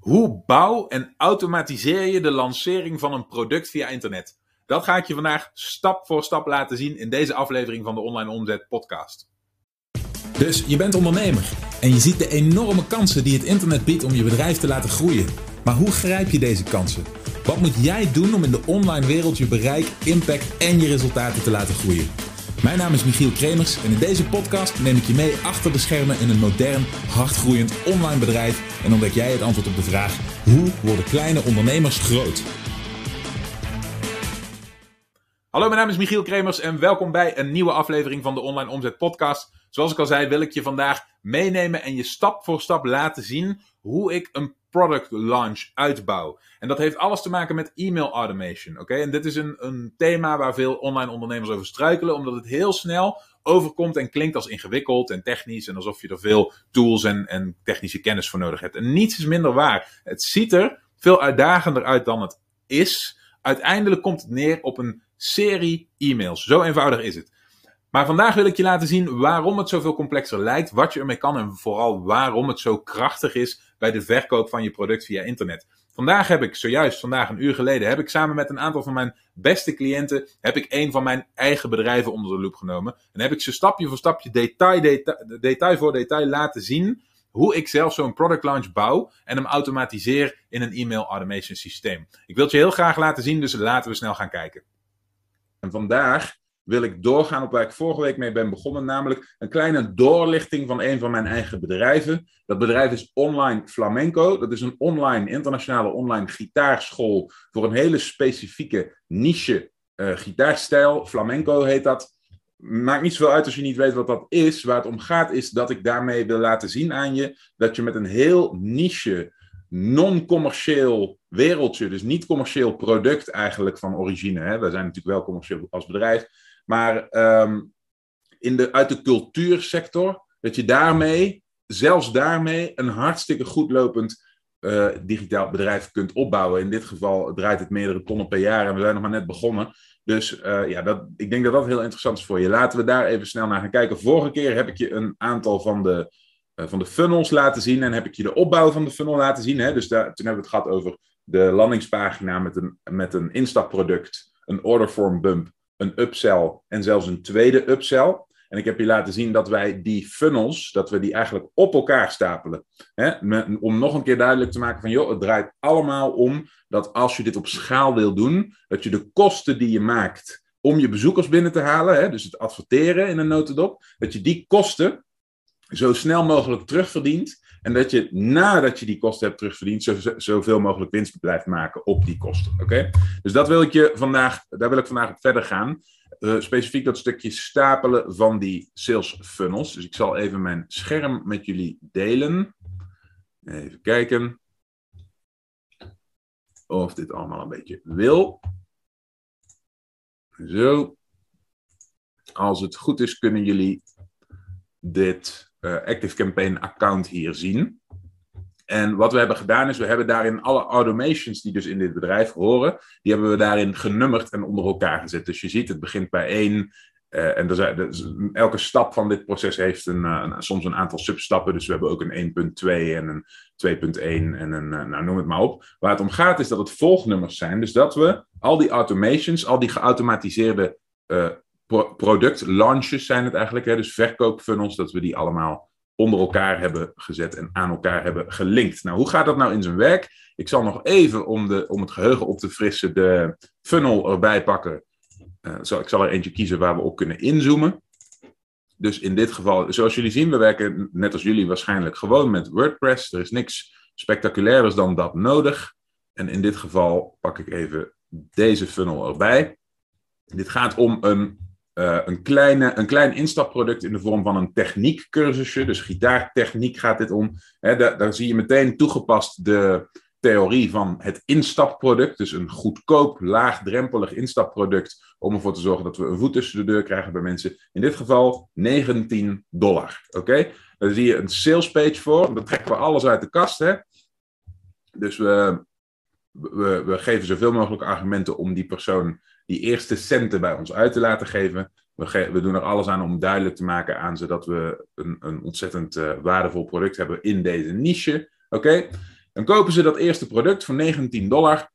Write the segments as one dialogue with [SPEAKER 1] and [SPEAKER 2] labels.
[SPEAKER 1] Hoe bouw en automatiseer je de lancering van een product via internet? Dat ga ik je vandaag stap voor stap laten zien in deze aflevering van de Online Omzet Podcast.
[SPEAKER 2] Dus je bent ondernemer en je ziet de enorme kansen die het internet biedt om je bedrijf te laten groeien. Maar hoe grijp je deze kansen? Wat moet jij doen om in de online wereld je bereik, impact en je resultaten te laten groeien? Mijn naam is Michiel Kremers en in deze podcast neem ik je mee achter de schermen in een modern, hardgroeiend online bedrijf en ontdek jij het antwoord op de vraag: hoe worden kleine ondernemers groot?
[SPEAKER 1] Hallo, mijn naam is Michiel Kremers en welkom bij een nieuwe aflevering van de Online Omzet Podcast. Zoals ik al zei, wil ik je vandaag meenemen en je stap voor stap laten zien hoe ik een product launch uitbouw. En dat heeft alles te maken met e-mail automation. Oké, en dit is een, een thema waar veel online ondernemers over struikelen, omdat het heel snel overkomt en klinkt als ingewikkeld en technisch en alsof je er veel tools en, en technische kennis voor nodig hebt. En niets is minder waar. Het ziet er veel uitdagender uit dan het is. Uiteindelijk komt het neer op een serie e-mails. Zo eenvoudig is het. Maar vandaag wil ik je laten zien waarom het zoveel complexer lijkt, wat je ermee kan en vooral waarom het zo krachtig is bij de verkoop van je product via internet. Vandaag heb ik, zojuist vandaag een uur geleden, heb ik samen met een aantal van mijn beste cliënten, heb ik een van mijn eigen bedrijven onder de loep genomen. En heb ik ze stapje voor stapje, detail, detail, voor detail laten zien hoe ik zelf zo'n product launch bouw en hem automatiseer in een e-mail automation systeem. Ik wil het je heel graag laten zien, dus laten we snel gaan kijken. En vandaag wil ik doorgaan op waar ik vorige week mee ben begonnen, namelijk een kleine doorlichting van een van mijn eigen bedrijven. Dat bedrijf is Online Flamenco. Dat is een online, internationale online gitaarschool voor een hele specifieke niche uh, gitaarstijl. Flamenco heet dat. Maakt niet zoveel uit als je niet weet wat dat is. Waar het om gaat is dat ik daarmee wil laten zien aan je dat je met een heel niche, non-commercieel wereldje, dus niet commercieel product eigenlijk van origine. Hè. Wij zijn natuurlijk wel commercieel als bedrijf maar um, in de, uit de cultuursector, dat je daarmee, zelfs daarmee, een hartstikke goed lopend uh, digitaal bedrijf kunt opbouwen. In dit geval draait het meerdere tonnen per jaar en we zijn nog maar net begonnen. Dus uh, ja, dat, ik denk dat dat heel interessant is voor je. Laten we daar even snel naar gaan kijken. Vorige keer heb ik je een aantal van de, uh, van de funnels laten zien en heb ik je de opbouw van de funnel laten zien. Hè? Dus daar, toen hebben we het gehad over de landingspagina met een, met een instapproduct, een orderform bump een upsell en zelfs een tweede upsell. En ik heb je laten zien dat wij die funnels, dat we die eigenlijk op elkaar stapelen. Om nog een keer duidelijk te maken van, joh, het draait allemaal om dat als je dit op schaal wil doen, dat je de kosten die je maakt om je bezoekers binnen te halen, hè, dus het adverteren in een notendop, dat je die kosten zo snel mogelijk terugverdient en dat je nadat je die kosten hebt terugverdiend, zo, zoveel mogelijk winst blijft maken op die kosten. Oké? Dus dat wil ik je vandaag, daar wil ik vandaag op verder gaan. Uh, specifiek dat stukje stapelen van die sales funnels. Dus ik zal even mijn scherm met jullie delen. Even kijken of dit allemaal een beetje wil. Zo. Als het goed is, kunnen jullie dit uh, Active Campaign account hier zien. En wat we hebben gedaan is, we hebben daarin alle automations die dus in dit bedrijf horen, die hebben we daarin genummerd en onder elkaar gezet. Dus je ziet, het begint bij één. Uh, en er zijn, elke stap van dit proces heeft een, uh, een, soms een aantal substappen. Dus we hebben ook een 1.2 en een 2.1 en een, nou noem het maar op. Waar het om gaat is dat het volgnummers zijn. Dus dat we al die automations, al die geautomatiseerde product launches zijn het eigenlijk, hè, dus verkoopfunnels, dat we die allemaal onder elkaar hebben gezet en aan elkaar hebben gelinkt. Nou, hoe gaat dat nou in zijn werk? Ik zal nog even, om, de, om het geheugen op te frissen, de funnel erbij pakken. Zo, ik zal er eentje kiezen waar we op kunnen inzoomen. Dus in dit geval, zoals jullie zien, we werken net als jullie waarschijnlijk gewoon met WordPress. Er is niks spectaculairs dan dat nodig. En in dit geval pak ik even deze funnel erbij. Dit gaat om een uh, een, kleine, een klein instapproduct in de vorm van een techniekcursusje. Dus gitaartechniek gaat dit om. He, daar, zie je meteen toegepast de theorie van het instapproduct. Dus een goedkoop, laagdrempelig instapproduct. Om ervoor te zorgen dat we een voet tussen de deur krijgen bij mensen. In dit geval 19 dollar. Oké? Okay? Daar zie je een sales page voor. Dan trekken we alles uit de kast. Hè? Dus we, we, we geven zoveel mogelijk argumenten om die persoon die eerste centen bij ons uit te laten geven. We, we, doen er alles aan om duidelijk te maken aan ze dat we een, een ontzettend uh, waardevol product hebben in deze niche. Oké? Dan kopen ze dat eerste product voor 19 dollar.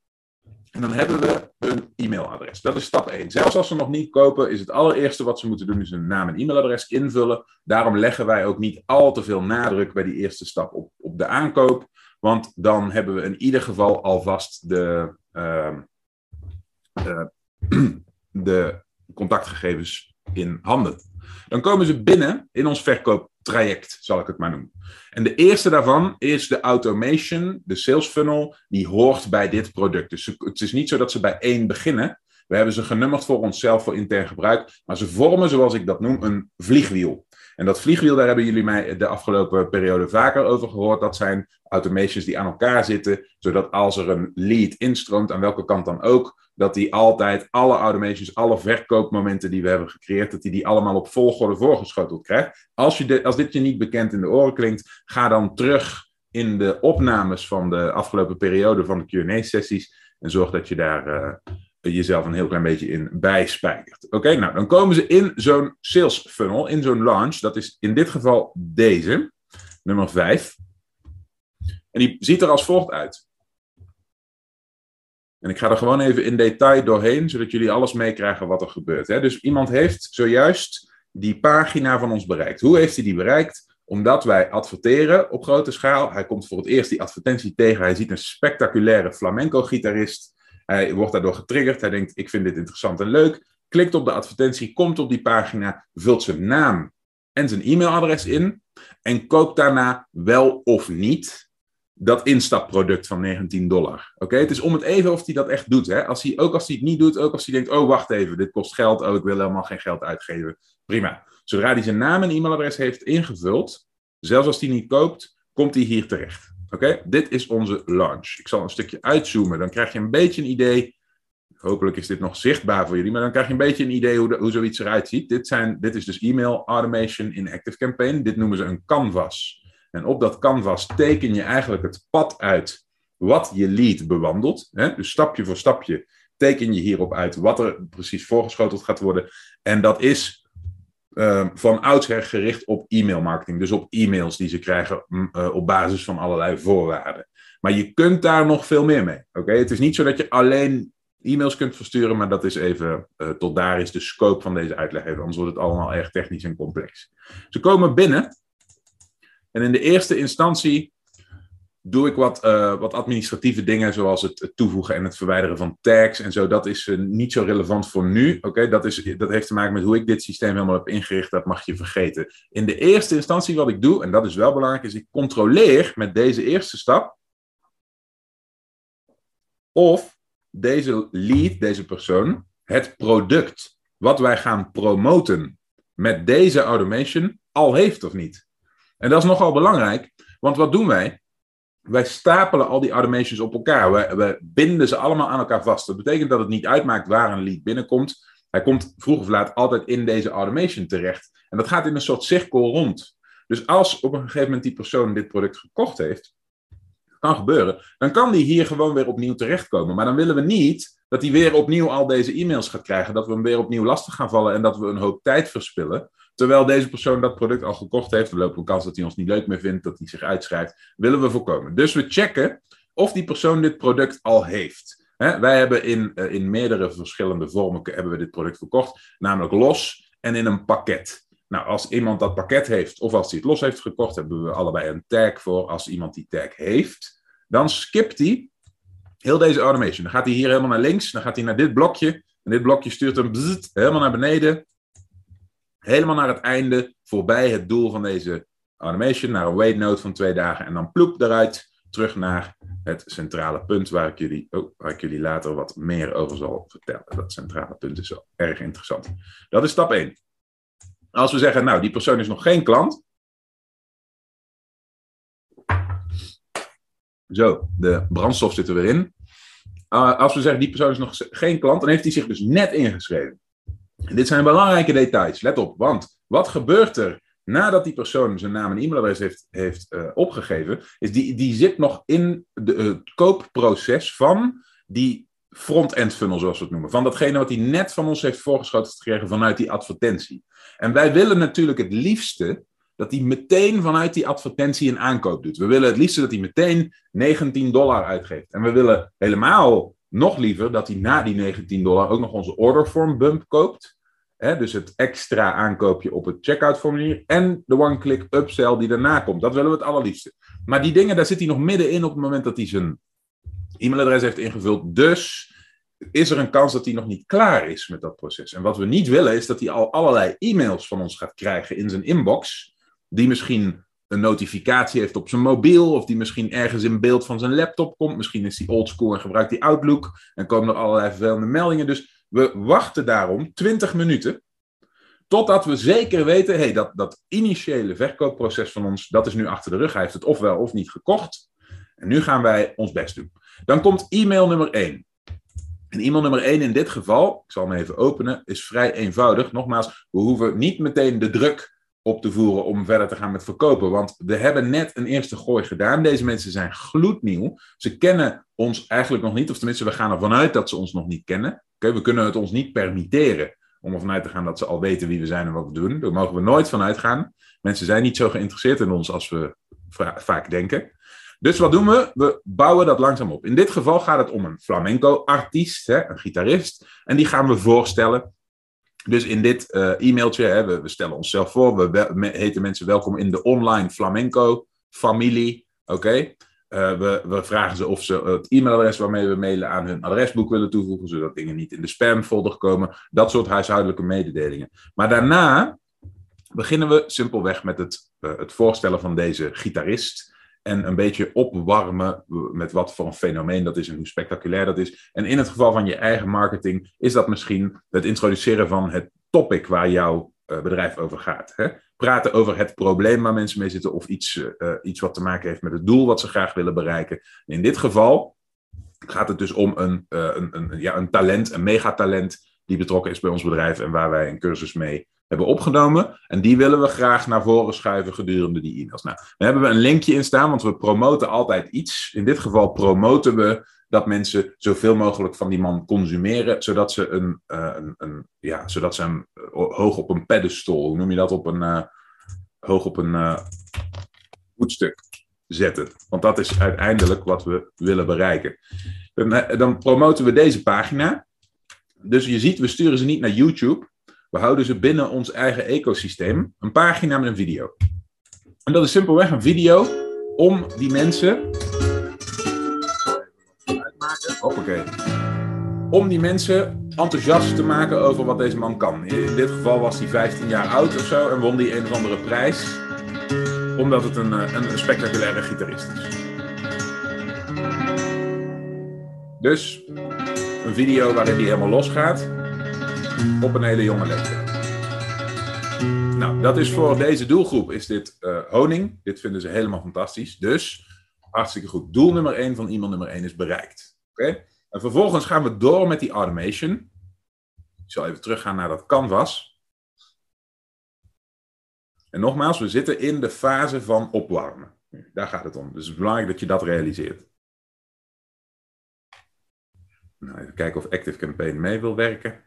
[SPEAKER 1] En dan hebben we een e-mailadres. Dat is stap 1. Zelfs als ze nog niet kopen, is het allereerste wat ze moeten doen, is hun naam en e-mailadres invullen. Daarom leggen wij ook niet al te veel nadruk bij die eerste stap op, op de aankoop. Want dan hebben we in ieder geval alvast de, uh, uh, de contactgegevens in handen. Dan komen ze binnen in ons verkooptraject, zal ik het maar noemen. En de eerste daarvan is de automation, de sales funnel, die hoort bij dit product. Dus het is niet zo dat ze bij één beginnen. We hebben ze genummerd voor onszelf voor intern gebruik, maar ze vormen, zoals ik dat noem, een vliegwiel. En dat vliegwiel, daar hebben jullie mij de afgelopen periode vaker over gehoord. Dat zijn automations die aan elkaar zitten, zodat als er een lead instroomt, aan welke kant dan ook, dat die altijd alle automations, alle verkoopmomenten die we hebben gecreëerd, dat die die allemaal op volgorde voorgeschoteld krijgt. Als, je als dit je niet bekend in de oren klinkt, ga dan terug in de opnames van de afgelopen periode van de Q&A-sessies en zorg dat je daar uh, jezelf een heel klein beetje in bijspijkert. Oké, nou dan komen ze in zo'n sales funnel, in zo'n launch. Dat is in dit geval deze, nummer 5. En die ziet er als volgt uit. En ik ga er gewoon even in detail doorheen, zodat jullie alles meekrijgen wat er gebeurt. Hè? Dus iemand heeft zojuist die pagina van ons bereikt. Hoe heeft hij die bereikt? Omdat wij adverteren op grote schaal. Hij komt voor het eerst die advertentie tegen. Hij ziet een spectaculaire flamenco-gitarist. Hij wordt daardoor getriggerd. Hij denkt, ik vind dit interessant en leuk. Klikt op de advertentie, komt op die pagina, vult zijn naam en zijn e-mailadres in. En koopt daarna wel of niet dat instapproduct van 19 dollar. Oké, het is om het even of hij dat echt doet. Hè? Als hij, ook als hij het niet doet, ook als hij denkt, oh wacht even, dit kost geld, oh ik wil helemaal geen geld uitgeven. Prima. Zodra hij zijn naam en e-mailadres heeft ingevuld, zelfs als hij niet koopt, komt hij hier terecht. Oké, dit is onze launch. Ik zal een stukje uitzoomen, dan krijg je een beetje een idee. Hopelijk is dit nog zichtbaar voor jullie, maar dan krijg je een beetje een idee hoe, hoe zoiets eruit ziet. Dit, zijn, dit is dus e-mail automation in ActiveCampaign. Dit noemen ze een canvas. En op dat canvas teken je eigenlijk het pad uit wat je lead bewandelt. Hè? Dus stapje voor stapje teken je hierop uit wat er precies voorgeschoteld gaat worden. En dat is uh, van oudsher gericht op e-mail marketing. Dus op e-mails die ze krijgen uh, op basis van allerlei voorwaarden. Maar je kunt daar nog veel meer mee. Oké, Het is niet zo dat je alleen e-mails kunt versturen, maar dat is even, uh, tot daar is de scope van deze uitleg even. Anders wordt het allemaal erg technisch en complex. Ze komen binnen en in de eerste instantie doe ik wat, uh, wat administratieve dingen, zoals het, toevoegen en het verwijderen van tags en zo. Dat is uh, niet zo relevant voor nu. Oké, dat, is, dat heeft te maken met hoe ik dit systeem helemaal heb ingericht. Dat mag je vergeten. In de eerste instantie wat ik doe, en dat is wel belangrijk, is ik controleer met deze eerste stap of deze lead, deze persoon, het product wat wij gaan promoten met deze automation al heeft of niet. En dat is nogal belangrijk, want wat doen wij? Wij stapelen al die automations op elkaar. We, we binden ze allemaal aan elkaar vast. Dat betekent dat het niet uitmaakt waar een lead binnenkomt. Hij komt vroeg of laat altijd in deze automation terecht. En dat gaat in een soort cirkel rond. Dus als op een gegeven moment die persoon dit product gekocht heeft, kan gebeuren, dan kan die hier gewoon weer opnieuw terechtkomen. Maar dan willen we niet dat hij weer opnieuw al deze e-mails gaat krijgen, dat we hem weer opnieuw lastig gaan vallen en dat we een hoop tijd verspillen. Terwijl deze persoon dat product al gekocht heeft, we lopen een kans dat hij ons niet leuk meer vindt, dat hij zich uitschrijft, willen we voorkomen. Dus we checken of die persoon dit product al heeft. wij hebben in, uh, in meerdere verschillende vormen hebben we dit product verkocht, namelijk los en in een pakket. Nou, als iemand dat pakket heeft of als hij het los heeft gekocht, hebben we allebei een tag voor. Als iemand die tag heeft, dan skipt hij heel deze automation. Dan gaat hij hier helemaal naar links, dan gaat hij naar dit blokje. En dit blokje stuurt hem helemaal naar beneden helemaal naar het einde, voorbij het doel van deze automation, naar een wait note van twee dagen en dan ploep eruit, terug naar het centrale punt waar ik jullie, oh, waar ik jullie later wat meer over zal vertellen. Dat centrale punt is wel erg interessant. Dat is stap 1. Als we zeggen, nou, die persoon is nog geen klant. Zo, de brandstof zit er weer in. Uh, als we zeggen, die persoon is nog geen klant, dan heeft hij zich dus net ingeschreven. En dit zijn belangrijke details, let op, want wat gebeurt er nadat die persoon zijn naam en e-mailadres heeft, heeft uh, opgegeven, is die, die zit nog in de, het koopproces van die front-end funnel, zoals we het noemen. Van datgene wat hij net van ons heeft voorgeschoten gekregen vanuit die advertentie. En wij willen natuurlijk het liefste dat hij meteen vanuit die advertentie een aankoop doet. We willen het liefst dat hij meteen 19 dollar uitgeeft. En we willen helemaal nog liever dat hij na die 19 dollar ook nog onze orderform bump koopt. dus het extra aankoopje op het checkout formulier. En de one-click upsell die daarna komt. Dat willen we het allerliefste. Maar die dingen, daar zit hij nog middenin op het moment dat hij zijn e-mailadres heeft ingevuld. Dus is er een kans dat hij nog niet klaar is met dat proces. En wat we niet willen is dat hij al allerlei e-mails van ons gaat krijgen in zijn inbox. Die misschien een notificatie heeft op zijn mobiel, of die misschien ergens in beeld van zijn laptop komt. Misschien is hij oldschool en gebruikt die Outlook en komen er allerlei vervelende meldingen. Dus we wachten daarom 20 minuten, totdat we zeker weten, hey, dat, dat initiële verkoopproces van ons, dat is nu achter de rug. Hij heeft het ofwel of niet gekocht. En nu gaan wij ons best doen. Dan komt e-mail nummer 1. En e-mail nummer 1 in dit geval, ik zal hem even openen, is vrij eenvoudig. Nogmaals, we hoeven niet meteen de druk op te voeren om verder te gaan met verkopen. Want we hebben net een eerste gooi gedaan. Deze mensen zijn gloednieuw. Ze kennen ons eigenlijk nog niet, of tenminste, we gaan ervan uit dat ze ons nog niet kennen. Oké, we kunnen het ons niet permitteren om ervan uit te gaan dat ze al weten wie we zijn en wat we doen. Daar mogen we nooit van uitgaan. Mensen zijn niet zo geïnteresseerd in ons als we vaak denken. Dus wat doen we? We bouwen dat langzaam op. In dit geval gaat het om een flamenco-artiest, een gitarist. En die gaan we voorstellen dus in dit uh, e-mailtje, hè, we, stellen onszelf voor, we, heten mensen welkom in de online flamenco familie. Oké. Uh, we, we, vragen ze of ze het e-mailadres waarmee we mailen aan hun adresboek willen toevoegen, zodat dingen niet in de spamfolder komen. Dat soort huishoudelijke mededelingen. Maar daarna beginnen we simpelweg met het, uh, het voorstellen van deze gitarist en een beetje opwarmen met wat voor een fenomeen dat is en hoe spectaculair dat is. En in het geval van je eigen marketing is dat misschien het introduceren van het topic waar jouw uh, bedrijf over gaat. Hè? Praten over het probleem waar mensen mee zitten of iets, uh, iets wat te maken heeft met het doel wat ze graag willen bereiken. In dit geval gaat het dus om een, uh, een, een, ja, een talent, een megatalent die betrokken is bij ons bedrijf en waar wij een cursus mee hebben opgenomen. En die willen we graag naar voren schuiven gedurende die e-mails. Nou, daar hebben we een linkje in staan, want we promoten altijd iets. In dit geval promoten we dat mensen zoveel mogelijk van die man consumeren, zodat ze, een, uh, een, een, ja, zodat ze hem eh, hoog op een pedestal, hoe noem je dat, op een, uh, hoog op een uh, voetstuk zetten. Want dat is uiteindelijk wat we willen bereiken. Dan, dan promoten we deze pagina. Dus je ziet, we sturen ze niet naar YouTube. We houden ze binnen ons eigen ecosysteem. Een pagina met een video. En dat is simpelweg een video om die mensen. Hoppakee. Om die mensen enthousiast te maken over wat deze man kan. In dit geval was hij 15 jaar oud of zo en won hij een of andere prijs. Omdat het een, eh, een, een spectaculaire gitarist is. Dus een video waarin hij helemaal losgaat op een hele jonge leeftijd. Nou, dat is voor deze doelgroep is dit uh, honing. Dit vinden ze helemaal fantastisch. Dus hartstikke goed. Doel nummer 1 van e-mail nummer 1 is bereikt. Oké? En vervolgens gaan we door met die automation. Ik zal even teruggaan naar dat canvas. En nogmaals, we zitten in de fase van opwarmen. Daar gaat het om. Dus het is belangrijk dat je dat realiseert. Nou, even kijken of Active Campaign mee wil werken.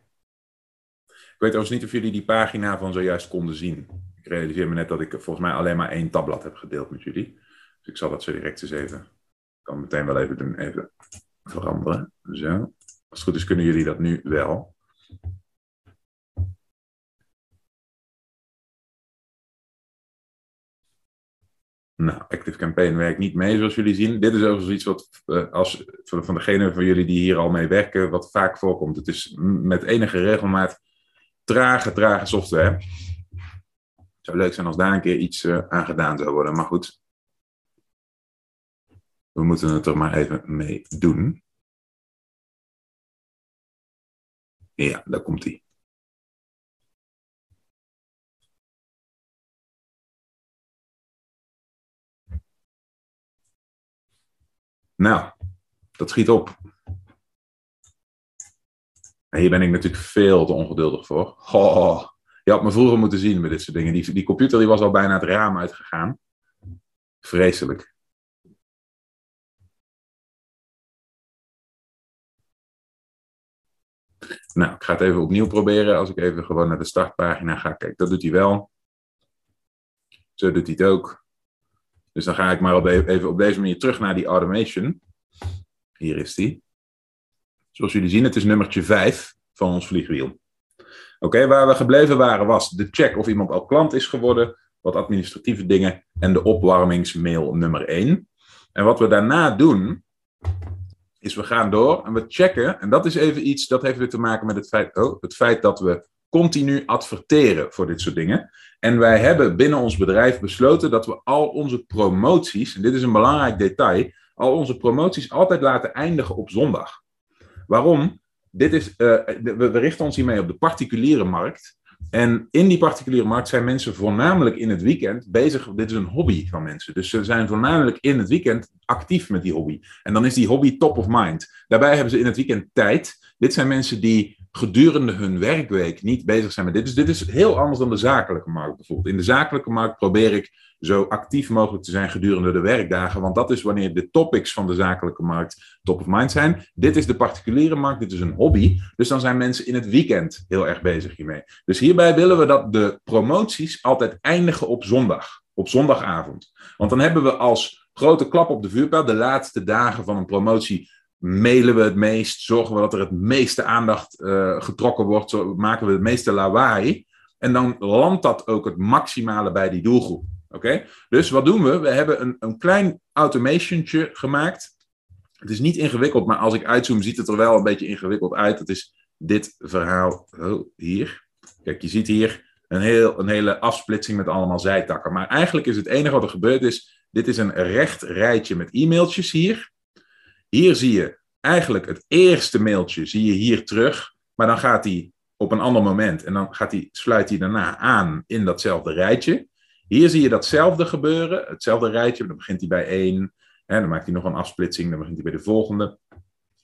[SPEAKER 1] Ik weet overigens niet of jullie die pagina van zojuist konden zien. Ik realiseer me net dat ik volgens mij alleen maar één tabblad heb gedeeld met jullie. Dus ik zal dat zo direct eens even. Ik kan meteen wel even doen. Even veranderen. Zo. Als het goed is, kunnen jullie dat nu wel. Nou, Active Campaign werkt niet mee, zoals jullie zien. Dit is overigens iets wat, uh, als, van degenen van jullie die hier al mee werken, wat vaak voorkomt. Het is met enige regelmaat trage, trage software. Het zou leuk zijn als daar een keer iets uh, aan gedaan zou worden, maar goed. We moeten het er maar even mee doen. Ja, daar komt hij. Nou, dat schiet op. Hier ben ik natuurlijk veel te ongeduldig voor. Je had me vroeger moeten zien met dit soort dingen. Die, computer die was al bijna het raam uitgegaan. Vreselijk. Nou, ik ga het even opnieuw proberen. Als ik even gewoon naar de startpagina ga. Kijk, dat doet hij wel. Zo doet hij het ook. Dus dan ga ik maar op even op deze manier terug naar die automation. Hier is die. Zoals jullie zien, het is nummertje 5 van ons vliegwiel. Oké, waar we gebleven waren was de check of iemand al klant is geworden, wat administratieve dingen en de opwarmingsmail nummer 1. En wat we daarna doen, is we gaan door en we checken. En dat is even iets dat heeft weer te maken met het feit, oh, het feit dat we continu adverteren voor dit soort dingen. En wij hebben binnen ons bedrijf besloten dat we al onze promoties, en dit is een belangrijk detail, al onze promoties altijd laten eindigen op zondag. Waarom? Dit is, we, we richten ons hiermee op de particuliere markt. En in die particuliere markt zijn mensen voornamelijk in het weekend bezig. Dit is een hobby van mensen. Dus ze zijn voornamelijk in het weekend actief met die hobby. En dan is die hobby top of mind. Daarbij hebben ze in het weekend tijd. Dit zijn mensen die gedurende hun werkweek niet bezig zijn met dit. Dus dit is heel anders dan de zakelijke markt bijvoorbeeld. In de zakelijke markt probeer ik zo actief mogelijk te zijn gedurende de werkdagen, want dat is wanneer de topics van de zakelijke markt top of mind zijn. Dit is de particuliere markt, dit is een hobby, dus dan zijn mensen in het weekend heel erg bezig hiermee. Dus hierbij willen we dat de promoties altijd eindigen op zondag, op zondagavond. Want dan hebben we als grote klap op de vuurpijl de laatste dagen van een promotie mailen we het meest, zorgen we dat er het meeste aandacht uh, getrokken wordt, maken we het meeste lawaai. En dan landt dat ook het maximale bij die doelgroep. Oké? Dus wat doen we? We hebben een, een klein automationtje gemaakt. Het is niet ingewikkeld, maar als ik uitzoom, ziet het er wel een beetje ingewikkeld uit. Het is dit verhaal oh, hier. Kijk, je ziet hier een, heel, een hele afsplitsing met allemaal zijtakken. Maar eigenlijk is het enige wat er gebeurd is. Dit is een recht rijtje met e-mailtjes hier. Hier zie je eigenlijk het eerste mailtje, zie je hier terug. Maar dan gaat hij op een ander moment en dan gaat sluit hij daarna aan in datzelfde rijtje. Hier zie je datzelfde gebeuren, hetzelfde rijtje. Dan begint hij bij één, hè, dan maakt hij nog een afsplitsing, dan begint hij bij de volgende.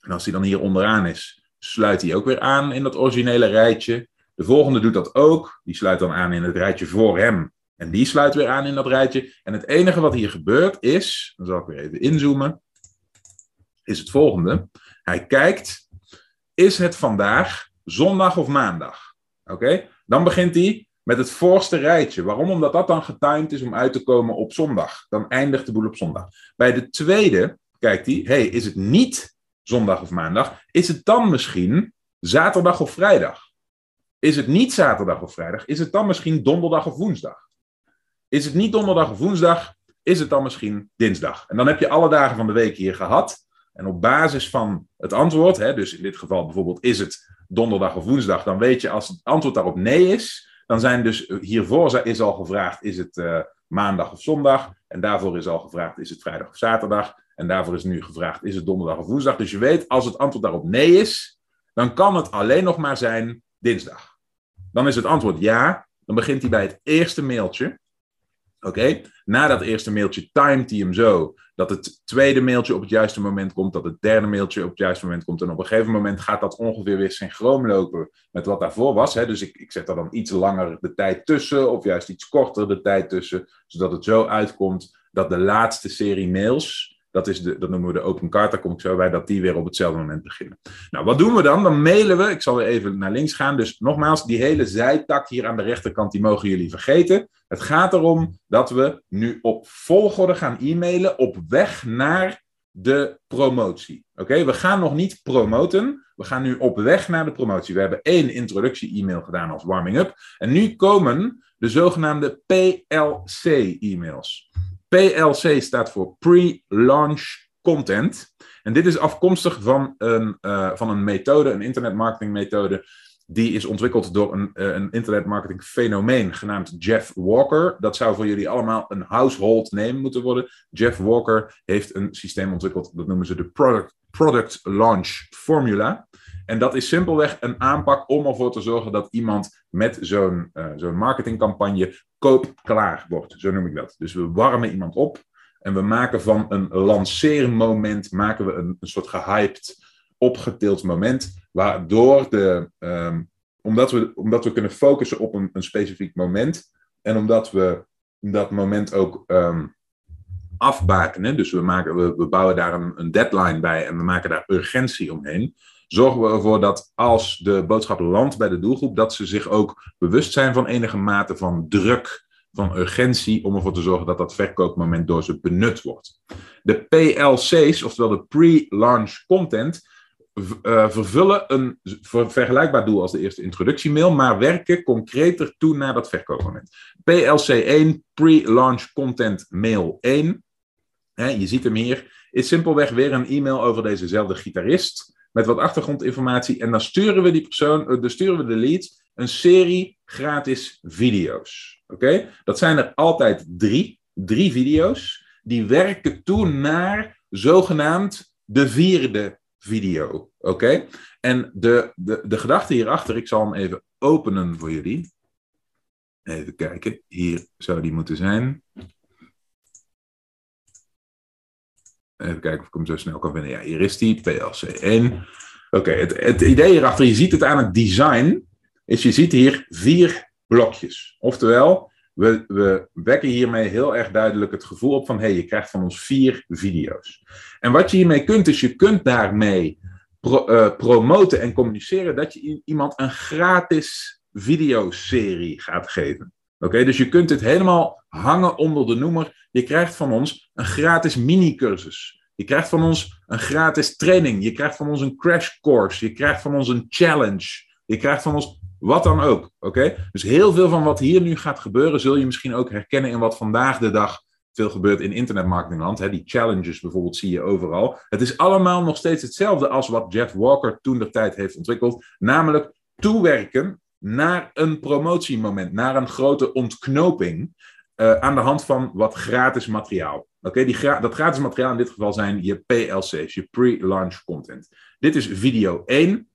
[SPEAKER 1] En als hij dan hier onderaan is, sluit hij ook weer aan in dat originele rijtje. De volgende doet dat ook, die sluit dan aan in het rijtje voor hem. En die sluit weer aan in dat rijtje. En het enige wat hier gebeurt is, dan zal ik weer even inzoomen, is het volgende. Hij kijkt, is het vandaag zondag of maandag? Oké, dan begint hij met het voorste rijtje. Waarom? Omdat dat dan getimed is om uit te komen op zondag. Dan eindigt de boel op zondag. Bij de tweede kijkt hij, hey, is het niet zondag of maandag? Is het dan misschien zaterdag of vrijdag? Is het niet zaterdag of vrijdag? Is het dan misschien donderdag of woensdag? Is het niet donderdag of woensdag? Is het dan misschien dinsdag? En dan heb je alle dagen van de week hier gehad. En op basis van het antwoord, hè, dus in dit geval bijvoorbeeld is het donderdag of woensdag, dan weet je als het antwoord daarop nee is, dan zijn dus eh, hiervoor is al gevraagd, is het uh, maandag of zondag? En daarvoor is al gevraagd, is het vrijdag of zaterdag? En daarvoor is nu gevraagd, is het donderdag of woensdag? Dus je weet, als het antwoord daarop nee is, dan kan het alleen nog maar zijn dinsdag. Dan is het antwoord ja. Dan begint hij bij het eerste mailtje. Oké? Na dat eerste mailtje timet hij hem zo dat het tweede mailtje op het juiste moment komt, dat het derde mailtje op het juiste moment komt. En op een gegeven moment gaat dat ongeveer weer synchroon lopen met wat daarvoor was. Hè? Dus ik, ik zet er dan iets langer de tijd tussen, of juist iets korter de tijd tussen, zodat het zo uitkomt dat de laatste serie mails dat, is de, dat noemen we de open daar kom ik zo bij, dat die weer op hetzelfde moment beginnen. Nou, wat doen we dan? Dan mailen we, ik zal weer even naar links gaan. Dus nogmaals, die hele zijtak hier aan de rechterkant, die mogen jullie vergeten. Het gaat erom dat we nu op volgorde gaan e-mailen op weg naar de promotie. Oké, we gaan nog niet promoten. We gaan nu op weg naar de promotie. We hebben één introductie-e-mail gedaan als warming-up. En nu komen de zogenaamde PLC-e-mails. PLC staat voor Pre-Launch Content. En dit is afkomstig van een, uh, van een methode, een internetmarketing methode, die is ontwikkeld door een, uh, een internetmarketing fenomeen genaamd Jeff Walker. Dat zou voor jullie allemaal een household name moeten worden. Jeff Walker heeft een systeem ontwikkeld, dat noemen ze de Product, product Launch Formula. En dat is simpelweg een aanpak om ervoor te zorgen dat iemand met zo'n uh, zo'n marketingcampagne koopklaar wordt. Zo noem ik dat. Dus we warmen iemand op en we maken van een lanceermoment maken we een, een soort gehyped, opgetild moment, waardoor de, um, omdat, we, omdat we kunnen focussen op een, een specifiek moment en omdat we dat moment ook um, afbakenen, dus we, maken, we, we bouwen daar een deadline bij en we maken daar urgentie omheen, zorgen we ervoor dat als de boodschap landt bij de doelgroep, dat ze zich ook bewust zijn van enige mate van druk van urgentie om ervoor te zorgen dat dat verkoopmoment door ze benut wordt. De PLC's, oftewel de pre-launch content, uh, vervullen een vergelijkbaar doel als de eerste introductiemail, maar werken concreter toe naar dat verkoopmoment. PLC1, Pre-Launch Content Mail 1, hè, je ziet hem hier, is simpelweg weer een e-mail over dezezelfde gitarist met wat achtergrondinformatie en dan sturen we die persoon, uh, dan sturen we de lead een serie gratis video's. Oké? Dat zijn er altijd drie, drie video's, die werken toe naar zogenaamd de vierde video. Oké? En de, de, de gedachte hierachter, ik zal hem even openen voor jullie. Even kijken, hier zou die moeten zijn. Even kijken of ik hem zo snel kan vinden. Ja, hier is die, PLC1. Oké, het, het idee hierachter, je ziet het aan het design, is je ziet hier vier blokjes. Oftewel, we, we wekken hiermee heel erg duidelijk het gevoel op van, hé, hey, je krijgt van ons vier video's. En wat je hiermee kunt, is je kunt daarmee eh, promoten en communiceren dat je iemand een gratis videoserie gaat geven. Dus je kunt dit helemaal hangen onder de noemer. Je krijgt van ons een gratis mini-cursus. Je krijgt van ons een gratis training. Je krijgt van ons een crash course. Je krijgt van ons een challenge. Je krijgt van ons wat dan ook. Oké? Dus heel veel van wat hier nu gaat gebeuren, zul je misschien ook herkennen in wat vandaag de dag veel gebeurt in internetmarketingland. Die challenges bijvoorbeeld zie je overal. Het is allemaal nog steeds hetzelfde als wat Jeff Walker toen de tijd heeft ontwikkeld. Namelijk toewerken naar een promotiemoment, naar een grote ontknoping. Uh, aan de hand van wat gratis materiaal. Oké, gra dat gratis materiaal in dit geval zijn je PLC's, je pre-launch content. Dit is video 1.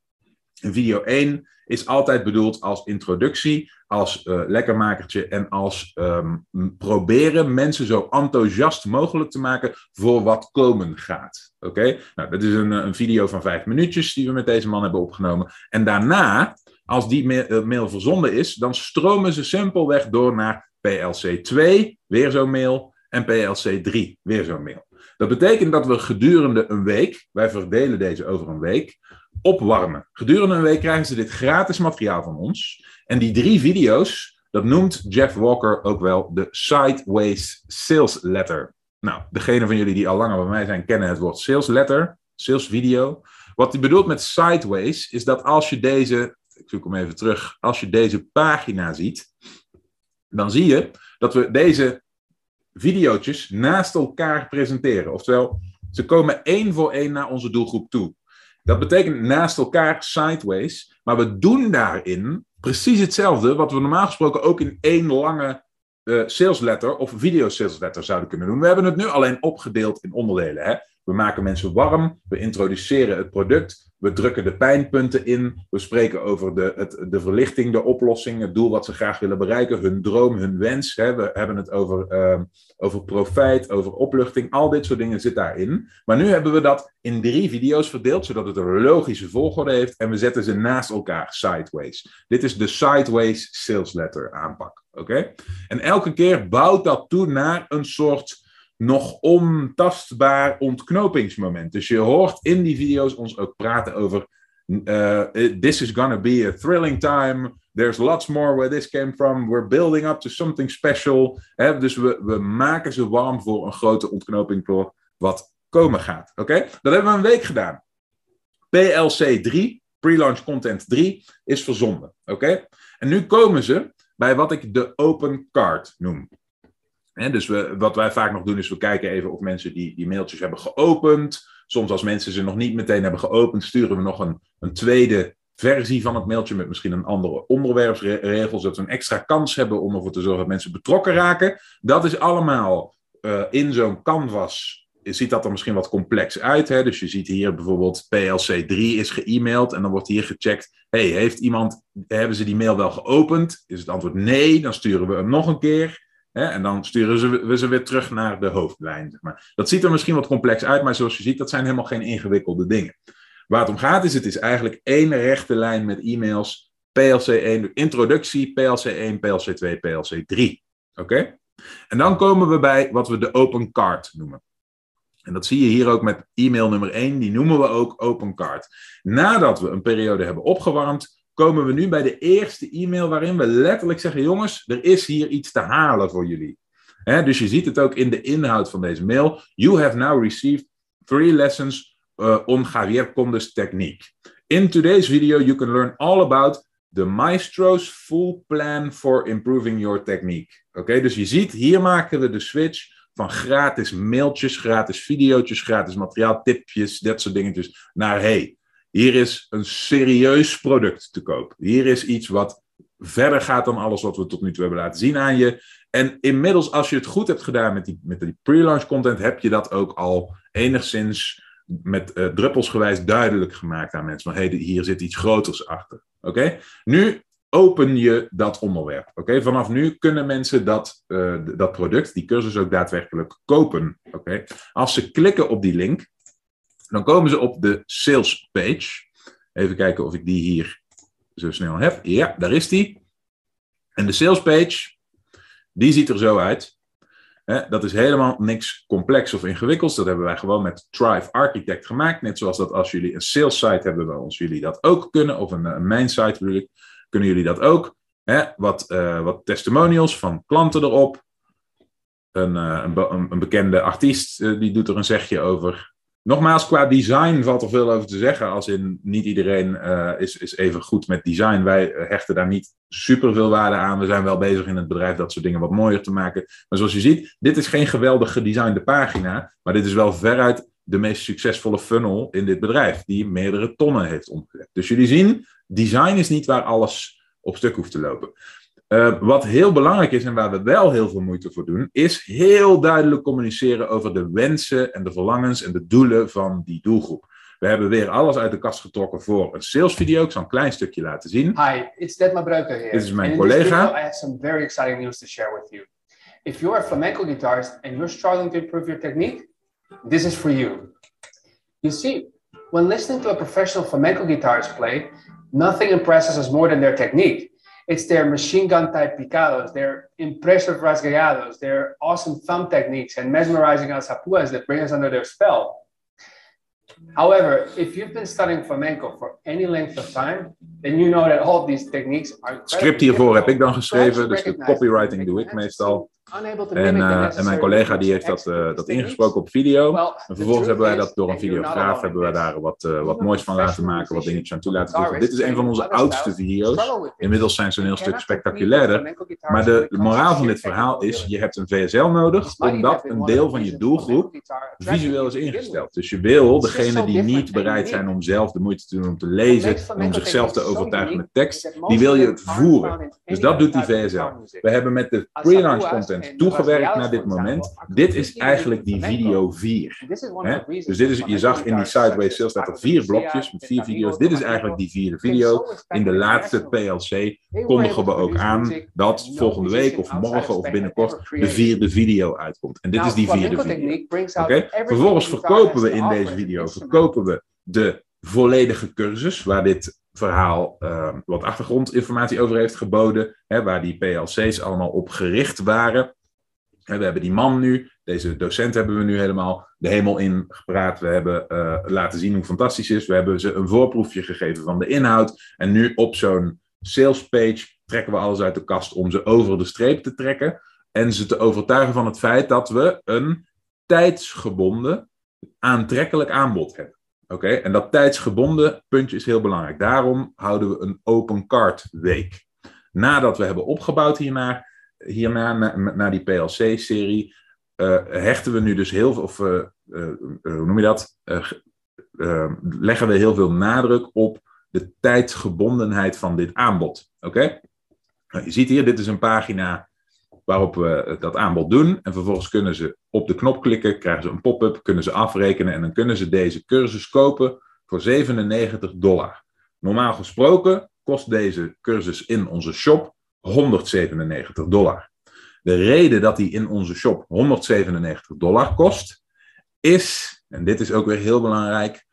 [SPEAKER 1] Video 1 is altijd bedoeld als introductie, als uh, lekkermakertje en als um, proberen mensen zo enthousiast mogelijk te maken voor wat komen gaat. Oké, nou, dat is een, een video van vijf minuutjes die we met deze man hebben opgenomen. En daarna, als die mail, uh, mail verzonden is, dan stromen ze simpelweg door naar PLC 2, weer zo'n mail, en PLC 3, weer zo'n mail. Dat betekent dat we gedurende een week, wij verdelen deze over een week, opwarmen. Gedurende een week krijgen ze dit gratis materiaal van ons. En die drie video's, dat noemt Jeff Walker ook wel de Sideways Sales Letter. Nou, degene van jullie die al langer bij mij zijn, kennen het woord sales letter, sales video. Wat hij bedoelt met sideways is dat als je deze, ik zoek hem even terug, als je deze pagina ziet, dan zie je dat we deze video's naast elkaar presenteren. Oftewel, ze komen één voor één naar onze doelgroep toe. Dat betekent naast elkaar sideways, maar we doen daarin precies hetzelfde wat we normaal gesproken ook in één lange uh, sales letter of video sales letter zouden kunnen doen. We hebben het nu alleen opgedeeld in onderdelen. Hè? We maken mensen warm, we introduceren het product, we drukken de pijnpunten in, we spreken over de, het, de verlichting, de oplossing, het doel wat ze graag willen bereiken, hun droom, hun wens. Hè? We hebben het over, uh, over profijt, over opluchting, al dit soort dingen zit daarin. Maar nu hebben we dat in drie video's verdeeld, zodat het een logische volgorde heeft en we zetten ze naast elkaar, sideways. Dit is de sideways sales letter aanpak. Oké? En elke keer bouwt dat toe naar een soort nog ontastbaar ontknopingsmoment. Dus je hoort in die video's ons ook praten over. Uh, this is gonna be a thrilling time. There's lots more where this came from. We're building up to something special. dus we, we maken ze warm voor een grote ontknoping voor wat komen gaat. Oké? Dat hebben we een week gedaan. PLC 3, pre-launch content 3, is verzonden. Oké? En nu komen ze bij wat ik de open card noem dus wat wij vaak nog doen is we kijken even of mensen die, die mailtjes hebben geopend. Soms als mensen ze nog niet meteen hebben geopend, sturen we nog een, een tweede versie van het mailtje met misschien een andere onderwerpsregel, zodat we een extra kans hebben om ervoor te zorgen dat mensen betrokken raken. Dat is allemaal uh, in zo'n canvas. Ziet dat er misschien wat complex uit. Hè? Dus je ziet hier bijvoorbeeld PLC3 is ge-mailed en dan wordt hier gecheckt. Hey, heeft iemand, hebben ze die mail wel geopend? Is het antwoord nee, dan sturen we hem nog een keer. En dan sturen we ze weer terug naar de hoofdlijn. Zeg maar. Dat ziet er misschien wat complex uit, maar zoals je ziet, dat zijn helemaal geen ingewikkelde dingen. Waar het om gaat is, het is eigenlijk één rechte lijn met e-mails. PLC1, introductie, PLC1, PLC2, PLC3. Oké? En dan komen we bij wat we de open card noemen. En dat zie je hier ook met e-mail nummer 1, die noemen we ook open card. Nadat we een periode hebben opgewarmd, komen we nu bij de eerste e-mail waarin we letterlijk zeggen: jongens, er is hier iets te halen voor jullie. Dus je ziet het ook in de inhoud van deze mail. You have now received three lessons uh, on Javier Conde's technique. In today's video, you can learn all about the Maestro's full plan for improving your technique. Oké, dus je ziet, hier maken we de switch van gratis mailtjes, gratis video's, gratis materiaal, tipjes, dat soort dingetjes, naar hey, hier is een serieus product te koop. Hier is iets wat verder gaat dan alles wat we tot nu toe hebben laten zien aan je. En inmiddels, als je het goed hebt gedaan met die, met die pre-launch content, heb je dat ook al enigszins met uh, druppelsgewijs duidelijk gemaakt aan mensen. Van hey, hier zit iets groters achter. Oké? Nu open je dat onderwerp. Oké? Vanaf nu kunnen mensen dat, uh, dat product, die cursus ook daadwerkelijk kopen. Oké? Als ze klikken op die link, dan komen ze op de sales page. Even kijken of ik die hier zo snel heb. Ja, daar is die. En de sales page, die ziet er zo uit. dat is helemaal niks complex of ingewikkelds. Dat hebben wij gewoon met Thrive Architect gemaakt. Net zoals dat als jullie een sales site hebben bij ons, jullie dat ook kunnen. Of een, main site bedoel kunnen jullie dat ook. wat, uh, wat testimonials van klanten erop. Een, uh, een, een, bekende artiest uh, die doet er een zegje over. Nogmaals, qua design valt er veel over te zeggen. Als in niet iedereen uh, is, is even goed met design. Wij hechten daar niet super veel waarde aan. We zijn wel bezig in het bedrijf dat soort dingen wat mooier te maken. Maar zoals je ziet, dit is geen geweldig gedesignde pagina. Maar dit is wel veruit de meest succesvolle funnel in dit bedrijf. Die meerdere tonnen heeft omgezet. Dus jullie zien, design is niet waar alles op stuk hoeft te lopen. Uh, wat heel belangrijk is en waar we wel heel veel moeite voor doen, is heel duidelijk communiceren over de wensen en de verlangens en de doelen van die doelgroep. We hebben weer alles uit de kast getrokken voor een salesvideo. Ik zal een klein stukje laten zien.
[SPEAKER 3] Hi, it's Detmar Breuker here.
[SPEAKER 1] Dit is mijn and collega.
[SPEAKER 3] In video, I have some very exciting news to share with you. If you're a flamenco guitarist and you're struggling to improve your technique, this is for you. You see, when listening to a professional flamenco guitarist play, nothing impresses us more than their technique. It's their machine gun type picados, their impressive rasgueados, their awesome thumb techniques and mesmerizing alzapuas that bring us under their spell. However, if you've been studying flamenco for any length of time, then you know that all these techniques are.
[SPEAKER 1] Script hiervoor heb ik dan geschreven, dus de copywriting doe ik meestal. En, uh, en, mijn collega die heeft dat, uh, dat ingesproken op video. En vervolgens hebben wij dat door een videograaf hebben wij daar wat, uh, wat moois van laten maken, wat dingetjes aan toe laten voegen. Dit is een van onze oudste video's. Inmiddels zijn ze een heel stuk spectaculairder. Maar de, de moraal van dit verhaal is, je hebt een VSL nodig, omdat een deel van je doelgroep visueel is ingesteld. Dus je wil degene die niet bereid zijn om zelf de moeite te doen om te lezen, en om zichzelf te overtuigen met tekst, die wil je voeren. Dus dat doet die VSL. We hebben met de pre-launch content toegewerkt naar dit moment. Dit is eigenlijk die video 4. Dus dit is, je zag in die sideways sales dat er vier blokjes met vier video's. Dit is eigenlijk die vierde video. In de laatste PLC kondigen we ook aan dat volgende week of morgen of binnenkort de vierde video uitkomt. En dit is die vierde video. Okay? Vervolgens verkopen we in deze video verkopen we de volledige cursus, waar dit verhaal uh, wat achtergrondinformatie over heeft geboden, hè, waar die PLC's allemaal op gericht waren. En we hebben die man nu, deze docent hebben we nu helemaal de hemel in gepraat. We hebben uh, laten zien hoe fantastisch is. We hebben ze een voorproefje gegeven van de inhoud. En nu op zo'n sales page trekken we alles uit de kast om ze over de streep te trekken. En ze te overtuigen van het feit dat we een tijdsgebonden aantrekkelijk aanbod hebben. Oké, en dat tijdsgebonden puntje is heel belangrijk. Daarom houden we een open card week. Nadat we hebben opgebouwd hierna, hierna naar die PLC-serie, eh, hechten we nu dus heel veel, of uh, uh, hoe noem je dat? leggen we heel veel nadruk op de tijdsgebondenheid van dit aanbod. Oké? Nou, je ziet hier, dit is een pagina waarop we dat aanbod doen. En vervolgens kunnen ze op de knop klikken, krijgen ze een pop-up, kunnen ze afrekenen en dan kunnen ze deze cursus kopen voor 97 dollar. Normaal gesproken kost deze cursus in onze shop 197 dollar. De reden dat die in onze shop 197 dollar kost, is, en dit is ook weer heel belangrijk,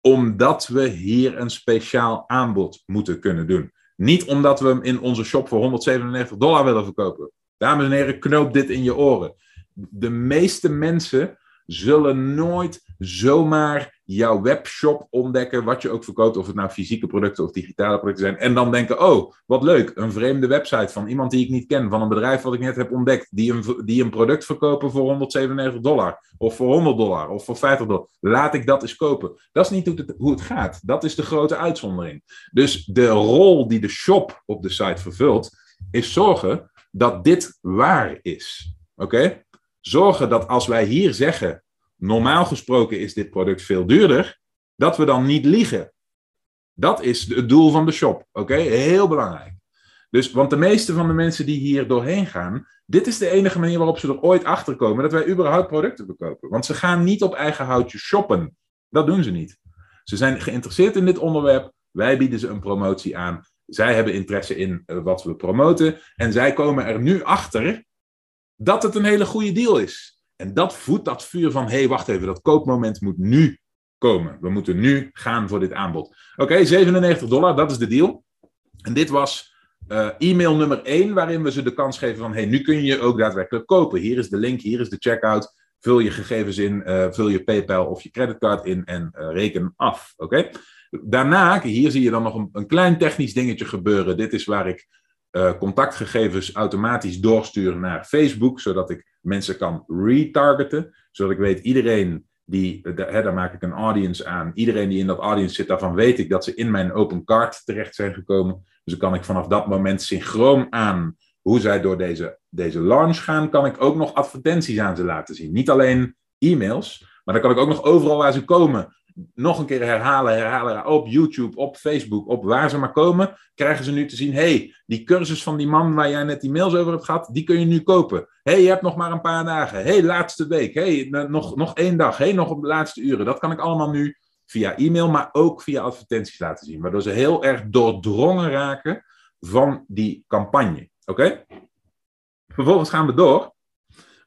[SPEAKER 1] omdat we hier een speciaal aanbod moeten kunnen doen. Niet omdat we hem in onze shop voor 197 dollar willen verkopen. Dames en heren, knoop dit in je oren. De meeste mensen zullen nooit zomaar jouw webshop ontdekken, wat je ook verkoopt, of het nou fysieke producten of digitale producten zijn, en dan denken, oh, wat leuk, een vreemde website van iemand die ik niet ken, van een bedrijf wat ik net heb ontdekt, die een, die een product verkopen voor 197 dollar, of voor 100 dollar, of voor 50 dollar. Laat ik dat eens kopen. Dat is niet hoe het, hoe het gaat. Dat is de grote uitzondering. Dus de rol die de shop op de site vervult, is zorgen dat dit waar is. Oké? Zorgen dat als wij hier zeggen, normaal gesproken is dit product veel duurder, dat we dan niet liegen. Dat is het doel van de shop. Oké? Heel belangrijk. Dus, want de meeste van de mensen die hier doorheen gaan, dit is de enige manier waarop ze er ooit achter komen dat wij überhaupt producten verkopen. Want ze gaan niet op eigen houtje shoppen. Dat doen ze niet. Ze zijn geïnteresseerd in dit onderwerp. Wij bieden ze een promotie aan. Zij hebben interesse in eh, wat we promoten. En zij komen er nu achter dat het een hele goede deal is. En dat voedt dat vuur van: hé, hey, wacht even, dat koopmoment moet nu komen. We moeten nu gaan voor dit aanbod. Oké, 97 dollar, dat is de deal. En dit was uh, e-mail nummer 1, waarin we ze de kans geven van: hé, hey, nu kun je ook daadwerkelijk kopen. Hier is de link, hier is de checkout. Vul je gegevens in, uh, vul je PayPal of je creditcard in en reken af. Oké? Daarna, hier zie je dan nog een, een, klein technisch dingetje gebeuren. Dit is waar ik uh, contactgegevens automatisch doorstuur naar Facebook, zodat ik mensen kan retargeten. Zodat ik weet, iedereen die, hè, daar maak ik een audience aan. Iedereen die in dat audience zit, daarvan weet ik dat ze in mijn open card terecht zijn gekomen. Dus dan kan ik vanaf dat moment synchroon aan hoe zij door deze, deze launch gaan, kan ik ook nog advertenties aan ze laten zien. Niet alleen e-mails, maar dan kan ik ook nog overal waar ze komen nog een keer herhalen, herhalen. Op YouTube, op Facebook, op waar ze maar komen, krijgen ze nu te zien: hey, die cursus van die man waar jij net die mails over hebt gehad, die kun je nu kopen. hey, je hebt nog maar een paar dagen. hey, laatste week. hey, nog, nog één dag. hey, nog op de laatste uren. Dat kan ik allemaal nu via e-mail, maar ook via advertenties laten zien. Waardoor ze heel erg doordrongen raken van die campagne. Oké? Vervolgens gaan we door.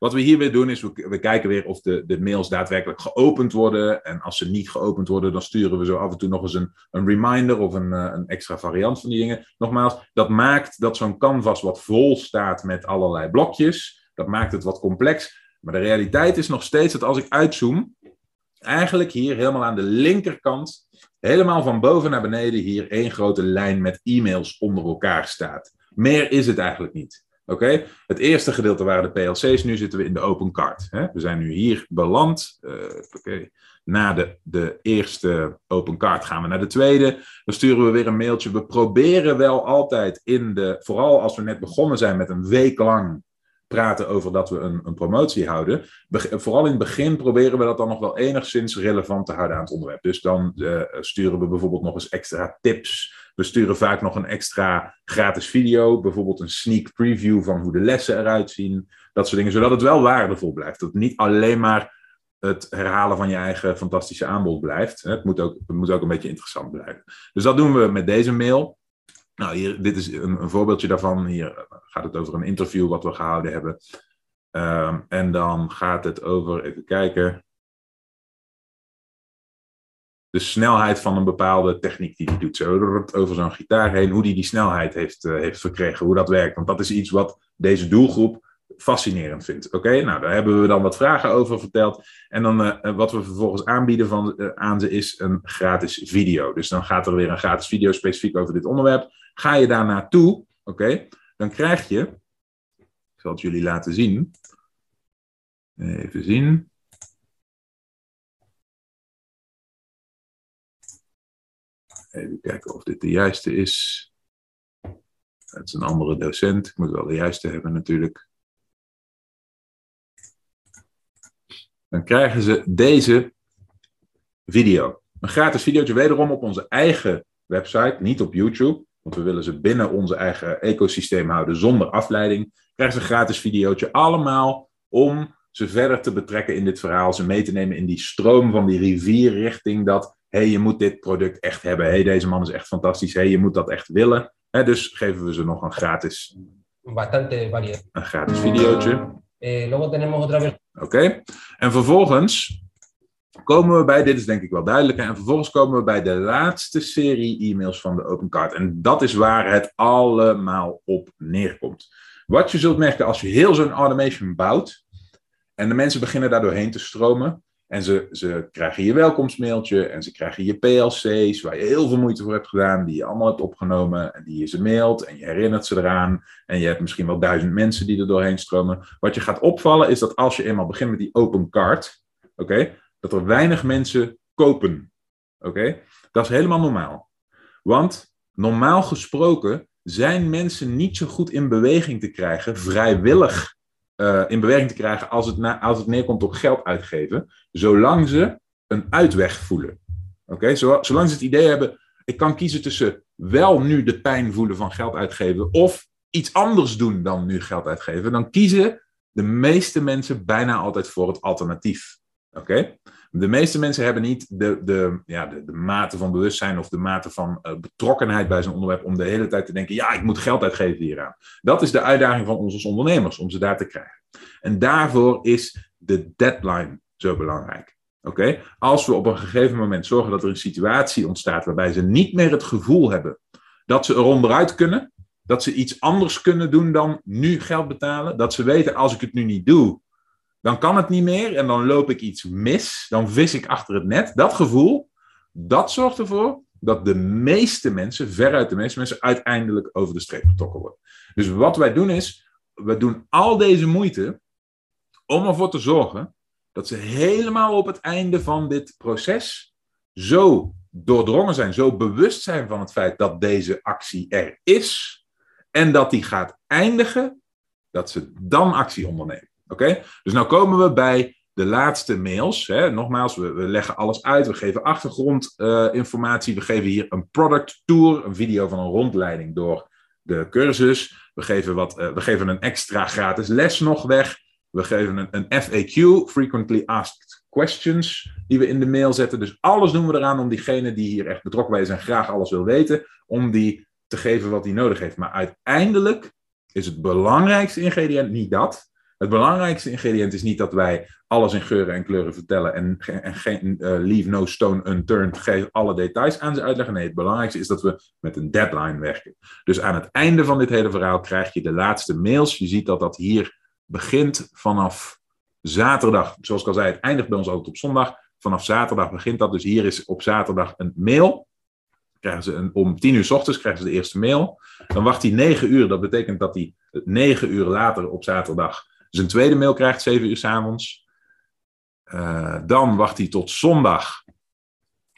[SPEAKER 1] Wat we hier weer doen is, we, we kijken weer of de, de mails daadwerkelijk geopend worden. En als ze niet geopend worden, dan sturen we zo af en toe nog eens een, een reminder of een, eh, een extra variant van die dingen. Nogmaals, dat maakt dat zo'n canvas wat vol staat met allerlei blokjes. Dat maakt het wat complex. Maar de realiteit is nog steeds dat als ik uitzoom, eigenlijk hier helemaal aan de linkerkant, helemaal van boven naar beneden, hier één grote lijn met e-mails onder elkaar staat. Meer is het eigenlijk niet. Oké, het eerste gedeelte waren de PLC's, nu zitten we in de open card. Hè? We zijn nu hier beland. Uh, Oké, na de, de eerste open card gaan we naar de tweede. Dan sturen we weer een mailtje. We proberen wel altijd in de, vooral als we net begonnen zijn met een week lang praten over dat we een, een promotie houden. vooral in het begin proberen we dat dan nog wel enigszins relevant te houden aan het onderwerp. Dus dan uh, sturen we bijvoorbeeld nog eens extra tips. We sturen vaak nog een extra gratis video, bijvoorbeeld een sneak preview van hoe de lessen eruit zien. Dat soort dingen, zodat het wel waardevol blijft. Dat niet alleen maar het herhalen van je eigen fantastische aanbod blijft. Het moet ook, het moet ook een beetje interessant blijven. Dus dat doen we met deze mail. Nou, hier, dit is een, een, voorbeeldje daarvan. Hier gaat het over een interview wat we gehouden hebben. Um, en dan gaat het over, even kijken. De snelheid van een bepaalde techniek die hij doet. Zo over zo'n gitaar heen, hoe hij die snelheid heeft, uh, heeft verkregen, hoe dat werkt. Want dat is iets wat deze doelgroep fascinerend vindt. Oké, nou daar hebben we dan wat vragen over verteld. En dan uh, wat we vervolgens aanbieden van, aan ze is een gratis video. Dus dan gaat er weer een gratis video specifiek over dit onderwerp. Ga je daar naartoe, oké, dan krijg je, ik zal het jullie laten zien. Even zien. Even kijken of dit de juiste is. Het is een andere docent. Ik moet wel de juiste hebben natuurlijk. Dan krijgen ze deze video. Een gratis videootje wederom op onze eigen website, niet op YouTube. Want we willen ze binnen onze eigen ecosysteem houden zonder afleiding. Krijgen ze een gratis videootje allemaal om ze verder te betrekken in dit verhaal. Ze mee te nemen in die stroom van die rivier richting dat hey, je moet dit product echt hebben. hey, deze man is echt fantastisch. hey, je moet dat echt willen. He, dus geven we ze nog een gratis,
[SPEAKER 4] Bastante
[SPEAKER 1] een gratis videootje.
[SPEAKER 4] Eh, Oké.
[SPEAKER 1] Okay. En vervolgens komen we bij, dit is denk ik wel duidelijk, en vervolgens komen we bij de laatste serie e-mails van de Open Card. En dat is waar het allemaal op neerkomt. Wat je zult merken als je heel zo'n automation bouwt, en de mensen beginnen daar doorheen te stromen, En ze, ze krijgen je welkomstmailtje en ze krijgen je PLC's, waar je heel veel moeite voor hebt gedaan, die je allemaal hebt opgenomen en die je ze mailt en je herinnert ze eraan. En je hebt misschien wel duizend mensen die er doorheen stromen. Wat je gaat opvallen is dat als je eenmaal begint met die open card, oké, dat er weinig mensen kopen. Oké, dat is helemaal normaal. Want normaal gesproken zijn mensen niet zo goed in beweging te krijgen, vrijwillig uh, in beweging te krijgen als het, na, als het neerkomt op geld uitgeven, zolang ze een uitweg voelen. Oké, zolang ze het idee hebben, ik kan kiezen tussen wel nu de pijn voelen van geld uitgeven of iets anders doen dan nu geld uitgeven, dan kiezen de meeste mensen bijna altijd voor het alternatief. Oké? De meeste mensen hebben niet de, de, ja, de, de mate van bewustzijn of de mate van uh, betrokkenheid bij zo'n onderwerp om de hele tijd te denken, ja, ik moet geld uitgeven hieraan. Dat is de uitdaging van ons als ondernemers, om ze daar te krijgen. En daarvoor is de deadline zo belangrijk. Oké? Als we op een gegeven moment zorgen dat er een situatie ontstaat waarbij ze niet meer het gevoel hebben dat ze er onderuit kunnen, dat ze iets anders kunnen doen dan nu geld betalen, dat ze weten als ik het nu niet doe, dan kan het niet meer en dan loop ik iets mis, dan vis ik achter het net. Dat gevoel, dat zorgt ervoor dat de meeste mensen, veruit de meeste mensen, uiteindelijk over de streep getrokken worden. Dus wat wij doen is, we doen al deze moeite om ervoor te zorgen dat ze helemaal op het einde van dit proces zo doordrongen zijn, zo bewust zijn van het feit dat deze actie er is en dat die gaat eindigen, dat ze dan actie ondernemen. Oké? Dus nou komen we bij de laatste mails. Hè. Nogmaals, we, leggen alles uit. We geven achtergrondinformatie. We geven hier een product tour, een video van een rondleiding door de cursus. We geven, wat, uh, we geven een extra gratis les nog weg. We geven een, een FAQ, Frequently Asked Questions, die we in de mail zetten. Dus alles doen we eraan om diegene die hier echt betrokken bij is en graag alles wil weten, om die te geven wat hij nodig heeft. Maar uiteindelijk is het belangrijkste ingrediënt niet dat. Het belangrijkste ingrediënt is niet dat wij alles in geuren en kleuren vertellen en, en geen uh, leave no stone unturned, geef alle details aan ze uitleggen. Nee, het belangrijkste is dat we met een deadline werken. Dus aan het einde van dit hele verhaal krijg je de laatste mails. Je ziet dat dat hier begint vanaf zaterdag. Zoals ik al zei, het eindigt bij ons altijd op zondag. Vanaf zaterdag begint dat. Dus hier is op zaterdag een mail. Krijgen ze een, om tien uur s ochtends krijgen ze de eerste mail. Dan wacht hij negen uur. Dat betekent dat hij negen uur later op zaterdag zijn tweede mail krijgt, zeven uur s avonds. Uh, dan wacht hij tot zondag.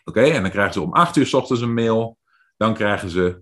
[SPEAKER 1] Oké, en dan krijgen ze om acht uur s ochtends een mail. Dan krijgen ze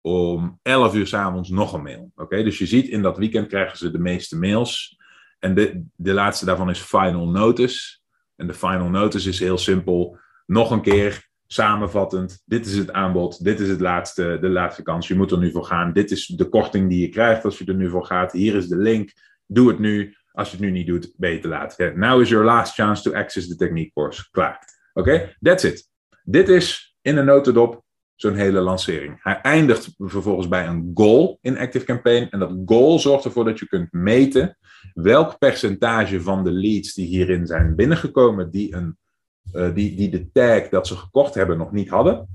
[SPEAKER 1] om 11 uur s avonds nog een mail. Oké, dus je ziet in dat weekend krijgen ze de meeste mails. En de, de laatste daarvan is final notice. En de final notice is heel simpel. Nog een keer samenvattend. Dit is het aanbod. Dit is het laatste, de laatste kans. Je moet er nu voor gaan. Dit is de korting die je krijgt als je er nu voor gaat. Hier is de link. Doe het nu. Als je het nu niet doet, ben je te laat. Now is your last chance to access the technique course. Klaar. Oké, that's it. Dit is in een notendop zo'n hele lancering. Hij eindigt vervolgens bij een goal in Active Campaign. En dat goal zorgt ervoor dat je kunt meten welk percentage van de leads die hierin zijn binnengekomen, die, een, uh, die, die de tag dat ze gekocht hebben nog niet hadden,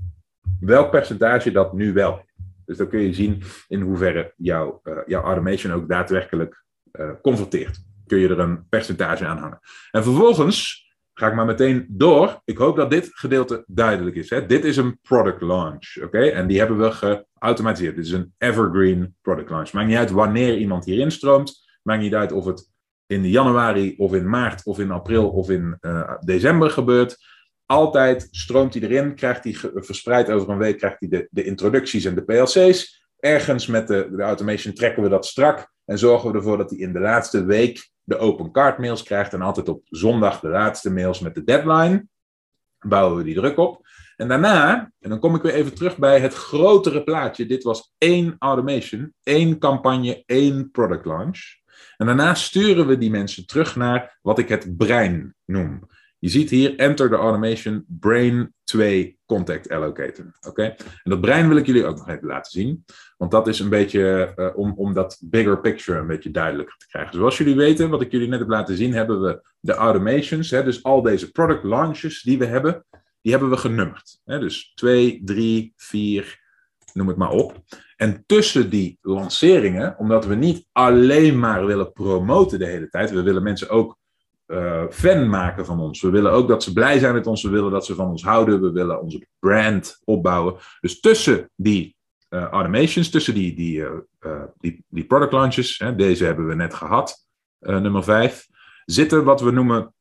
[SPEAKER 1] welk percentage dat nu wel Dus dan kun je zien in hoeverre jouw, uh, jouw automation ook daadwerkelijk uh. Kun je er een percentage aan hangen. En vervolgens ga ik maar meteen door. Ik hoop dat dit gedeelte duidelijk is. Hè? Dit is een product launch. Oké? En die hebben we geautomatiseerd. Dit is een evergreen product launch. Maakt niet uit wanneer iemand hierin stroomt. Maakt niet uit of het in januari of in maart of in april of in uh, december gebeurt. Altijd stroomt hij erin, krijgt hij verspreid over een week krijgt hij de, de introducties en de PLC's. Ergens met de, de automation trekken we dat strak en zorgen we ervoor dat hij in de laatste week de open card mails krijgt en altijd op zondag de laatste mails met de deadline. Bouwen we die druk op. En daarna, en dan kom ik weer even terug bij het grotere plaatje. Dit was één automation, één campagne, één product launch. En daarna sturen we die mensen terug naar wat ik het brein noem. Je ziet hier Enter the Automation Brain 2 Contact Allocator. Oké? En dat brein wil ik jullie ook nog even laten zien. Want dat is een beetje uh, om, om dat bigger picture een beetje duidelijker te krijgen. Zoals jullie weten, wat ik jullie net heb laten zien, hebben we de automations. Hè, dus al deze product launches die we hebben, die hebben we genummerd. Hè, dus 2, 3, 4, noem het maar op. En tussen die lanceringen, omdat we niet alleen maar willen promoten de hele tijd, we willen mensen ook eh, fan maken van ons. We willen ook dat ze blij zijn met ons. We willen dat ze van ons houden. We willen onze brand opbouwen. Dus tussen die uh, automations, tussen die, die, uh, die, die product launches, hè, deze hebben we net gehad, nummer 5, zitten wat we noemen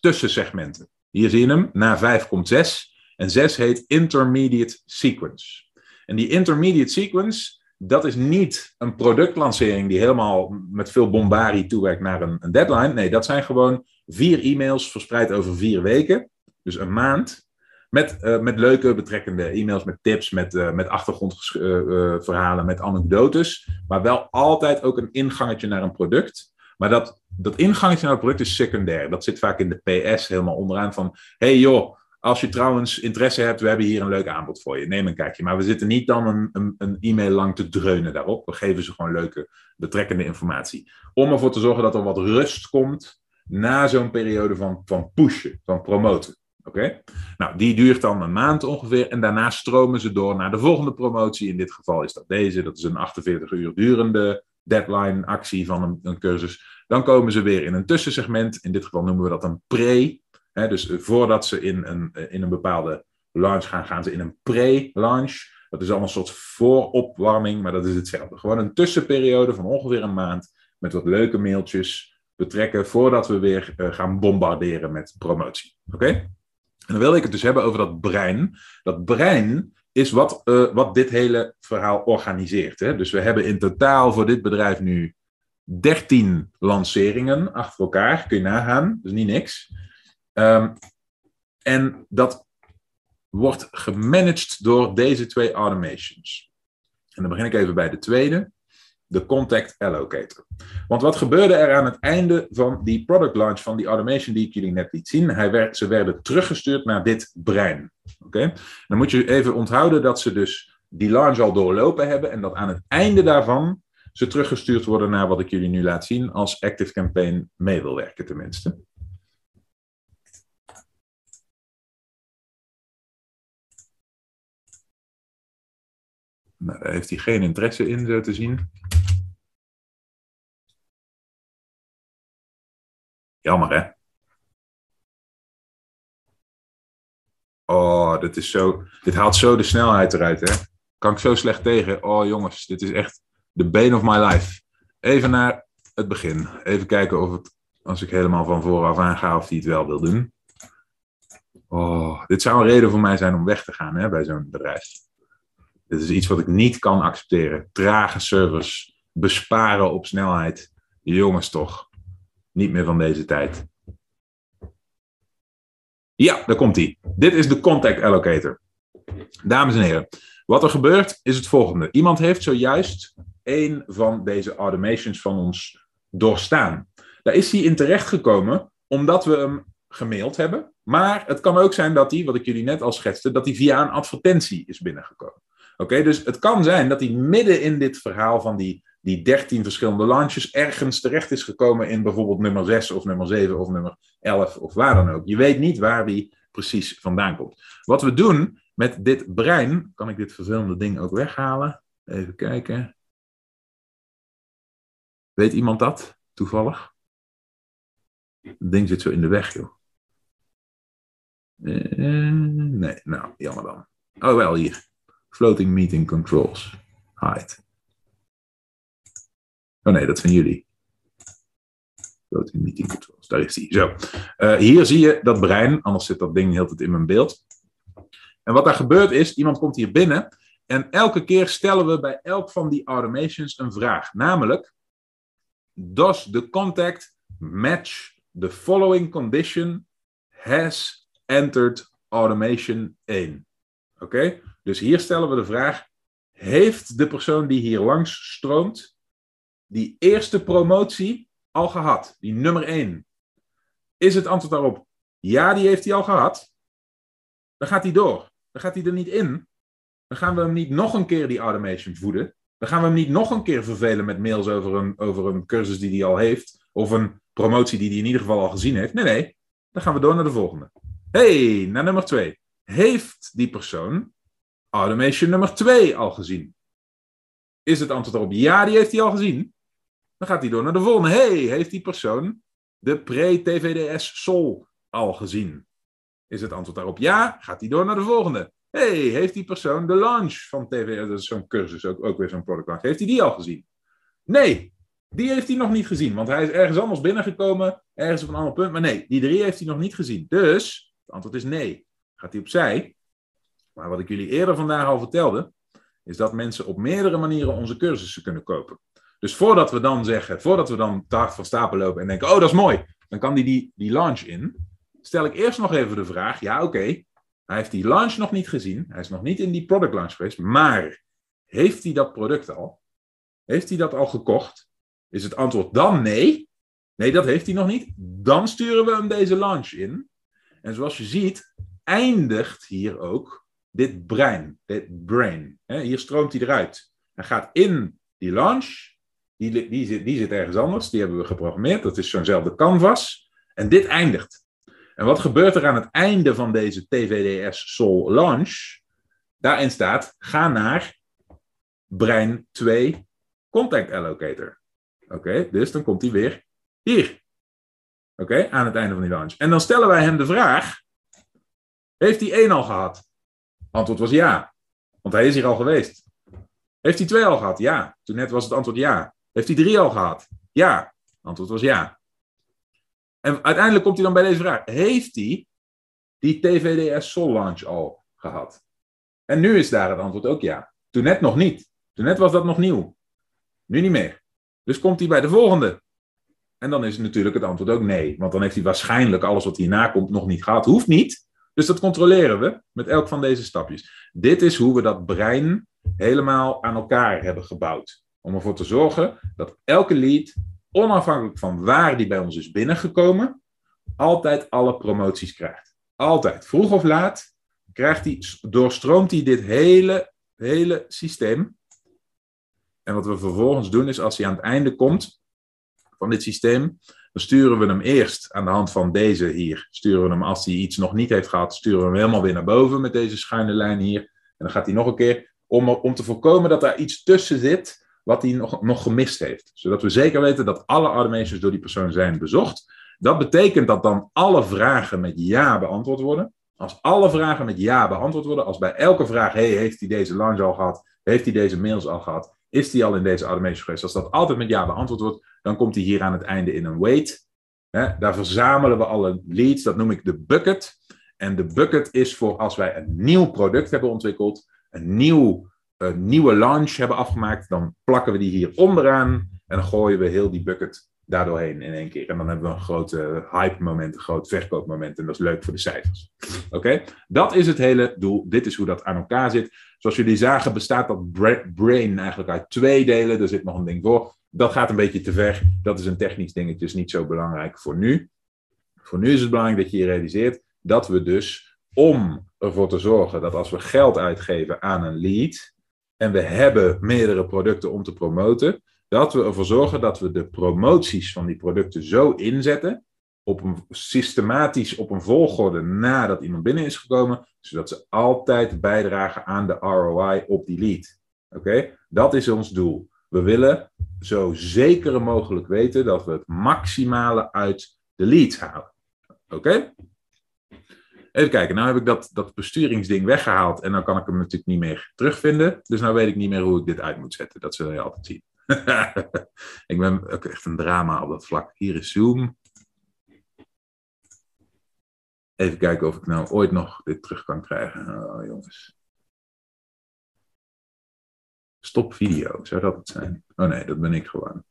[SPEAKER 1] tussensegmenten. Hier zie je hem. Na 5 komt 6. En 6 heet intermediate sequence. En die intermediate sequence, dat is niet een productlancering die helemaal met veel bombardie toewerkt naar een, een deadline. Nee, dat zijn gewoon vier e-mails verspreid over vier weken. Dus een maand. Met, uh, met leuke betrekkende e-mails, met tips, met, uh, met achtergrondverhalen, met anekdotes. Maar wel altijd ook een ingangetje naar een product. Maar dat, dat ingangetje naar het product is secundair. Dat zit vaak in de PS helemaal onderaan van... hey joh, als je trouwens interesse hebt, we hebben hier een leuk aanbod voor je. Neem een kijkje. Maar we zitten niet dan een, een, een, e-mail lang te dreunen daarop. We geven ze gewoon leuke, betrekkende informatie. Om ervoor te zorgen dat er wat rust komt na zo'n periode van, van pushen, van promoten. Oké? Nou, die duurt dan een maand ongeveer. En daarna stromen ze door naar de volgende promotie. In dit geval is dat deze. Dat is een 48 uur durende deadline actie van een, een cursus. Dan komen ze weer in een tussensegment. In dit geval noemen we dat een pre dus eh, voordat ze in een, eh, in een bepaalde launch gaan, gaan ze in een pre-launch. Dat is allemaal een soort vooropwarming, maar dat is hetzelfde. Gewoon een tussenperiode van ongeveer een maand met wat leuke mailtjes betrekken voordat we weer uh, gaan bombarderen met promotie. Oké? En dan wil ik het dus hebben over dat brein. Dat brein is wat, wat dit hele verhaal organiseert. Hè? Dus we hebben in totaal voor dit bedrijf nu 13 lanceringen achter elkaar. Kun je nagaan, dus niet niks. Um, en dat wordt gemanaged door deze twee automations. En dan begin ik even bij de tweede, de Contact Allocator. Want wat gebeurde er aan het einde van die product launch van die automation die ik jullie net liet zien? Ze werden teruggestuurd naar dit brein. Oké? Dan moet je even onthouden dat ze dus die launch al doorlopen hebben en dat aan het einde daarvan ze teruggestuurd worden naar wat ik jullie nu laat zien als Active Campaign mee wil werken tenminste. Nou, heeft hij geen interesse in, zo te zien. Jammer, hè? Oh, dit, is zo, dit haalt zo de snelheid eruit, hè? Kan ik zo slecht tegen? Oh, jongens, dit is echt de bane of my life. Even naar het begin. Even kijken of het, als ik helemaal van vooraf aan ga, of hij het wel wil doen. Oh, dit zou een reden voor mij zijn om weg te gaan hè, bij zo'n bedrijf. Dit is iets wat ik niet kan accepteren. Trage service, besparen op snelheid. Jongens toch, niet meer van deze tijd. Ja, daar komt hij. Dit is de contact allocator. Dames en heren, wat er gebeurt is het volgende. Iemand heeft zojuist een van deze automations van ons doorstaan. Daar is hij in terecht gekomen omdat we hem gemaild hebben. Maar het kan ook zijn dat hij, wat ik jullie net al schetste, dat hij via een advertentie is binnengekomen. Oké, dus het kan zijn dat hij midden in dit verhaal van die, die 13 verschillende launches ergens terecht is gekomen in bijvoorbeeld nummer 6 of nummer 7 of nummer 11 of waar dan ook. Je weet niet waar die precies vandaan komt. Wat we doen met dit brein, kan ik dit vervelende ding ook weghalen? Even kijken. Weet iemand dat toevallig? Het ding zit zo in de weg, joh. Uh, nee, nou, jammer dan. Oh, wel hier. Floating Meeting Controls. Hide. Oh nee, dat zijn jullie. Floating Meeting Controls. Daar is die. Zo. Uh, hier zie je dat brein, anders zit dat ding heel tijd in mijn beeld. En wat daar gebeurt is, iemand komt hier binnen en elke keer stellen we bij elk van die automations een vraag. Namelijk, does the contact match the following condition has entered automation 1? Oké? Dus hier stellen we de vraag: heeft de persoon die hier langs stroomt die eerste promotie al gehad? Die nummer 1. Is het antwoord daarop ja, die heeft hij al gehad? Dan gaat hij door. Dan gaat hij er niet in. Dan gaan we hem niet nog een keer die automation voeden. Dan gaan we hem niet nog een keer vervelen met mails over een, over een cursus die hij al heeft. Of een promotie die hij in ieder geval al gezien heeft. Nee, nee. Dan gaan we door naar de volgende. hey, naar nummer 2. Heeft die persoon automation nummer 2 al gezien? Is het antwoord erop ja, die heeft hij al gezien? Dan gaat hij door naar de volgende. hey, heeft die persoon de pre-TVDS Sol al gezien? Is het antwoord daarop ja? Gaat hij door naar de volgende? hey, heeft die persoon de launch van TVDS, dat is zo'n cursus, ook, ook weer zo'n product launch, heeft hij die al gezien? Nee, die heeft hij nog niet gezien, want hij is ergens anders binnengekomen, ergens op een ander punt, maar nee, die drie heeft hij nog niet gezien. Dus, het antwoord is nee. Gaat hij opzij? Maar wat ik jullie eerder vandaag al vertelde, is dat mensen op meerdere manieren onze cursussen kunnen kopen. Dus voordat we dan zeggen, voordat we dan te hard van stapel lopen en denken, oh dat is mooi, dan kan die, die die launch in. Stel ik eerst nog even de vraag, ja oké, hij heeft die launch nog niet gezien, hij is nog niet in die product launch geweest, maar heeft hij dat product al? Heeft hij dat al gekocht? Is het antwoord dan nee? Nee, dat heeft hij nog niet. Dan sturen we hem deze launch in. En zoals je ziet, eindigt hier ook dit brein, dit brain. Hier stroomt hij eruit. Hij gaat in die launch. Die, die, zit, die ergens anders. Die hebben we geprogrammeerd. Dat is zo'nzelfde canvas. En dit eindigt. En wat gebeurt er aan het einde van deze TVDS Sol launch? Daarin staat: ga naar brein 2 contact allocator. Oké, dus dan komt hij weer hier. Oké, aan het einde van die launch. En dan stellen wij hem de vraag: Heeft hij één al gehad? Antwoord was ja, want hij is hier al geweest. Heeft hij twee al gehad? Ja. Toen net was het antwoord ja. Heeft hij drie al gehad? Ja. Antwoord was ja. En uiteindelijk komt hij dan bij deze vraag: Heeft hij die TVDS Sol launch al gehad? En nu is daar het antwoord ook ja. Toen net nog niet. Toen net was dat nog nieuw. Nu niet meer. Dus komt hij bij de volgende. En dan is natuurlijk het antwoord ook nee. Want dan heeft hij waarschijnlijk alles wat hierna komt nog niet gehad. Hoeft niet. Dus dat controleren we met elk van deze stapjes. Dit is hoe we dat brein helemaal aan elkaar hebben gebouwd. Om ervoor te zorgen dat elke lead, onafhankelijk van waar die bij ons is binnengekomen, altijd alle promoties krijgt. Altijd. Vroeg of laat krijgt hij, doorstroomt hij dit hele, hele systeem. En wat we vervolgens doen is, als hij aan het einde komt van dit systeem, dan sturen we hem eerst aan de hand van deze hier. Sturen we hem als hij iets nog niet heeft gehad, sturen we hem helemaal weer naar boven met deze schuine lijn hier. En dan gaat hij nog een keer, om, om te voorkomen dat daar iets tussen zit wat hij nog, nog gemist heeft. Zodat we zeker weten dat alle automations door die persoon zijn bezocht. Dat betekent dat dan alle vragen met ja beantwoord worden. Als alle vragen met ja beantwoord worden, als bij elke vraag, hey, heeft hij deze launch al gehad? Heeft hij deze mails al gehad? Is die al in deze automation geweest? Als dat altijd met ja beantwoord wordt, dan komt hij hier aan het einde in een wait. daar verzamelen we alle leads, dat noem ik de bucket. En de bucket is voor als wij een nieuw product hebben ontwikkeld, een, nieuw, nieuwe launch hebben afgemaakt, dan plakken we die hier onderaan en dan gooien we heel die bucket daardoorheen in één keer. En dan hebben we een groot hype moment, een groot verkoopmoment. En dat is leuk voor de cijfers. Oké? Dat is het hele doel. Dit is hoe dat aan elkaar zit. Zoals jullie zagen bestaat dat brain eigenlijk uit twee delen. Er zit nog een ding voor. Dat gaat een beetje te ver. Dat is een technisch dingetje, is niet zo belangrijk voor nu. Voor nu is het belangrijk dat je je realiseert dat we dus, om ervoor te zorgen dat als we geld uitgeven aan een lead en we hebben meerdere producten om te promoten, dat we ervoor zorgen dat we de promoties van die producten zo inzetten, op een, systematisch op een volgorde nadat iemand binnen is gekomen, zodat ze altijd bijdragen aan de ROI op die lead. Oké, dat is ons doel. We willen zo zeker mogelijk weten dat we het maximale uit de leads halen. Oké? Even kijken, nou heb ik dat, dat besturingsding weggehaald en dan kan ik hem natuurlijk niet meer terugvinden. Dus nou weet ik niet meer hoe ik dit uit moet zetten. Dat zul je altijd zien. ik ben ook echt een drama op dat vlak. Hier is Zoom. Even kijken of ik nou ooit nog dit terug kan krijgen. Oh, jongens. Stop video, zou dat het zijn? Oh nee, dat ben ik gewoon.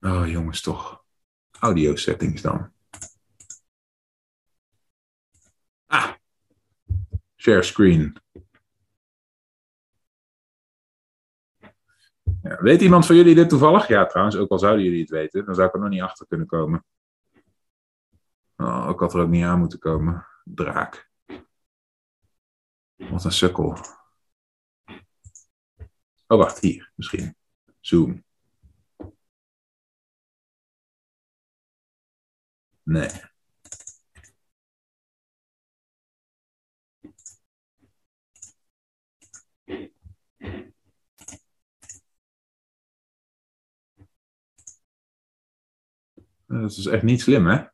[SPEAKER 1] Oh jongens, toch. Audio settings dan. Ah. Share screen. Ja, weet iemand van jullie dit toevallig? Ja, trouwens, ook al zouden jullie het weten, dan zou ik er nog niet achter kunnen komen. Oh, ik had er ook niet aan moeten komen. Draak. Wat een sukkel. Oh, wacht, hier misschien. Zoom. Nee. Dat is echt niet slim, hè?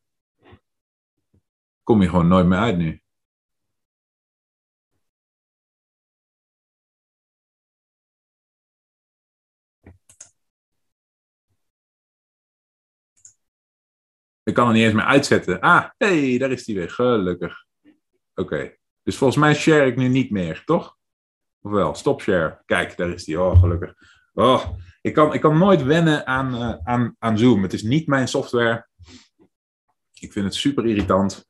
[SPEAKER 1] Kom je gewoon nooit meer uit nu. Ik kan er niet eens meer uitzetten. Ah, hé, hey, daar is die weer. Gelukkig. Oké. Dus volgens mij share ik nu niet meer, toch? Of wel? Stop share. Kijk, daar is die. Oh, gelukkig. Oh, ik kan, ik kan nooit wennen aan, uh, aan, aan Zoom. Het is niet mijn software. Ik vind het super irritant.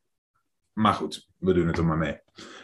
[SPEAKER 1] Maar goed, we doen het er maar mee.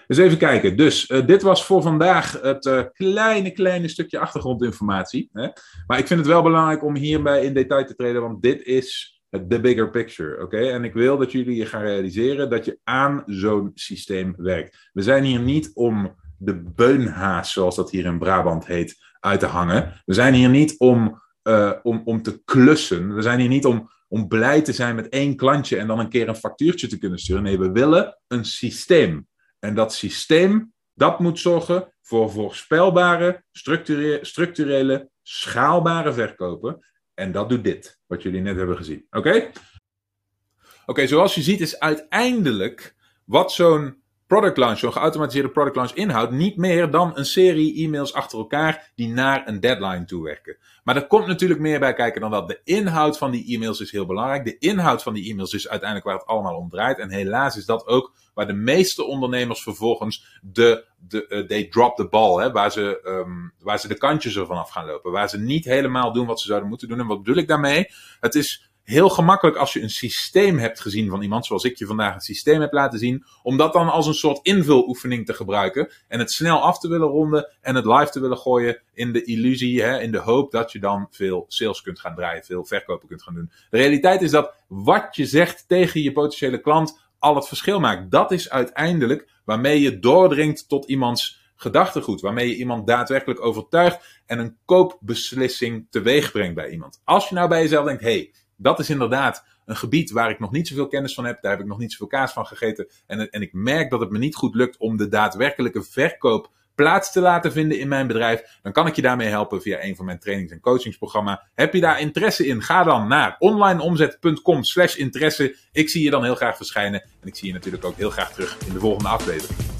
[SPEAKER 1] Dus even kijken. Dus uh, dit was voor vandaag het uh, kleine, kleine stukje achtergrondinformatie. Hè? Maar ik vind het wel belangrijk om hierbij in detail te treden, want dit is the bigger picture. Oké, en ik wil dat jullie je gaan realiseren dat je aan zo'n systeem werkt. We zijn hier niet om de beunhaas, zoals dat hier in Brabant heet, uit te hangen. We zijn hier niet om, uh, om, om te klussen. We zijn hier niet om, om blij te zijn met één klantje en dan een keer een factuurtje te kunnen sturen. Nee, we willen een systeem. En dat systeem, dat moet zorgen voor voorspelbare, structurele, structurele schaalbare verkopen. En dat doet dit, wat jullie net hebben gezien. Oké? Oké, zoals je ziet is uiteindelijk wat zo'n product launch, zo'n geautomatiseerde product launch inhoudt, niet meer dan een serie e-mails achter elkaar die naar een deadline toe werken. Maar er komt natuurlijk meer bij kijken dan dat. De inhoud van die e-mails is heel belangrijk. De inhoud van die e-mails is uiteindelijk waar het allemaal om draait. En helaas is dat ook waar de meeste ondernemers vervolgens de, de uh, they drop the ball, hè, waar, ze, um, waar ze de kantjes ervan af gaan lopen. Waar ze niet helemaal doen wat ze zouden moeten doen. En wat bedoel ik daarmee? Het is heel gemakkelijk als je een systeem hebt gezien van iemand, zoals ik je vandaag een systeem heb laten zien, om dat dan als een soort invuloefening te gebruiken en het snel af te willen ronden en het live te willen gooien in de illusie, hè, in de hoop dat je dan veel sales kunt gaan draaien, veel verkopen kunt gaan doen. De realiteit is dat wat je zegt tegen je potentiële klant al het verschil maakt. Dat is uiteindelijk waarmee je doordringt tot iemands gedachtegoed, waarmee je iemand daadwerkelijk overtuigt en een koopbeslissing teweeg brengt bij iemand. Als je nou bij jezelf denkt, hey, dat is inderdaad een gebied waar ik nog niet zoveel kennis van heb. Daar heb ik nog niet zoveel kaas van gegeten. En, en ik merk dat het me niet goed lukt om de daadwerkelijke verkoop plaats te laten vinden in mijn bedrijf. Dan kan ik je daarmee helpen via een van mijn trainings- en coachingsprogramma. Heb je daar interesse in? Ga dan naar onlineomzet.com slash interesse. Ik zie je dan heel graag verschijnen. En ik zie je natuurlijk ook heel graag terug in de volgende aflevering.